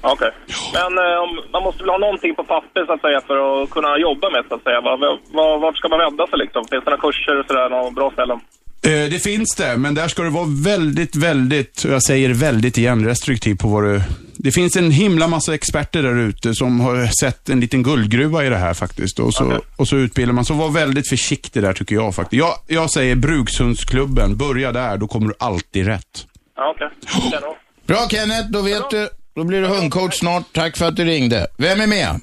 Okej. Men eh, man måste väl ha någonting på papper så att säga för att kunna jobba med så att säga. Var, var, vart ska man vända sig liksom? Finns det några kurser och sådär, några bra ställen? Eh, det finns det, men där ska du vara väldigt, väldigt, och jag säger väldigt igen, restriktiv på vad du... Det finns en himla massa experter där ute som har sett en liten guldgruva i det här faktiskt. Och så, och så utbildar man. Så var väldigt försiktig där tycker jag faktiskt. Jag, jag säger Brukshundsklubben, börja där, då kommer du alltid rätt. Ja, okej. Kanon. Bra Kenneth, då vet du. Då blir du hundcoach snart. Tack för att du ringde. Vem är med?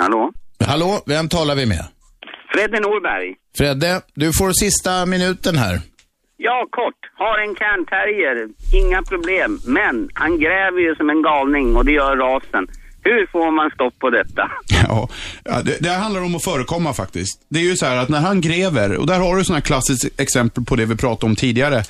Hallå? Hallå, vem talar vi med? Fredde Norberg. Fredde, du får sista minuten här. Ja, kort. Har en cairn terrier. Inga problem. Men han gräver ju som en galning och det gör rasen. Hur får man stopp på detta? [laughs] Ja, det, det handlar om att förekomma faktiskt. Det är ju så här att när han gräver, och där har du sådana klassiskt exempel på det vi pratade om tidigare,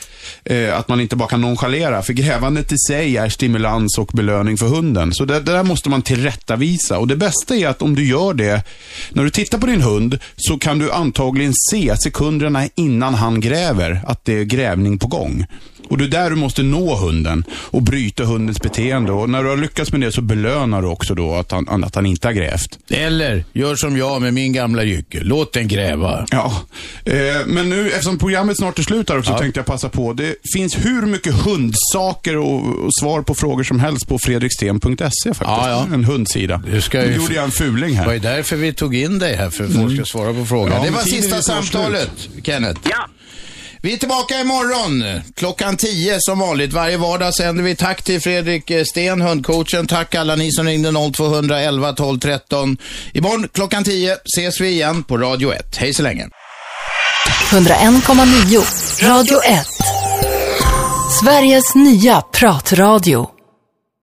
eh, att man inte bara kan nonchalera, för grävandet i sig är stimulans och belöning för hunden. Så det, det där måste man tillrättavisa. Och det bästa är att om du gör det, när du tittar på din hund, så kan du antagligen se sekunderna innan han gräver, att det är grävning på gång. Och det är där du måste nå hunden och bryta hundens beteende. Och när du har lyckats med det så belönar du också då att han, att han inte har grävt. Eller, gör som jag med min gamla jycke. Låt den gräva. Ja, eh, men nu eftersom programmet snart är slut här också Ja. tänkte jag passa på. Det finns hur mycket hundsaker och, och svar på frågor som helst på fredriksten.se faktiskt. Ja, ja. En hundsida. Du ska nu ju- gjorde jag en fuling Det här. var ju därför vi tog in dig här, för att folk ska svara på frågan. Ja, det var sista samtalet, Kenneth. Ja. Vi är tillbaka imorgon klockan 10 som vanligt. Varje vardag sänder vi. Tack till Fredrik eh, Sten, hundcoachen. Tack alla ni som ringde 0211 12 13. Imorgon klockan 10 ses vi igen på Radio 1. Hej så länge. 101,9 Radio 1. Sveriges nya pratradio.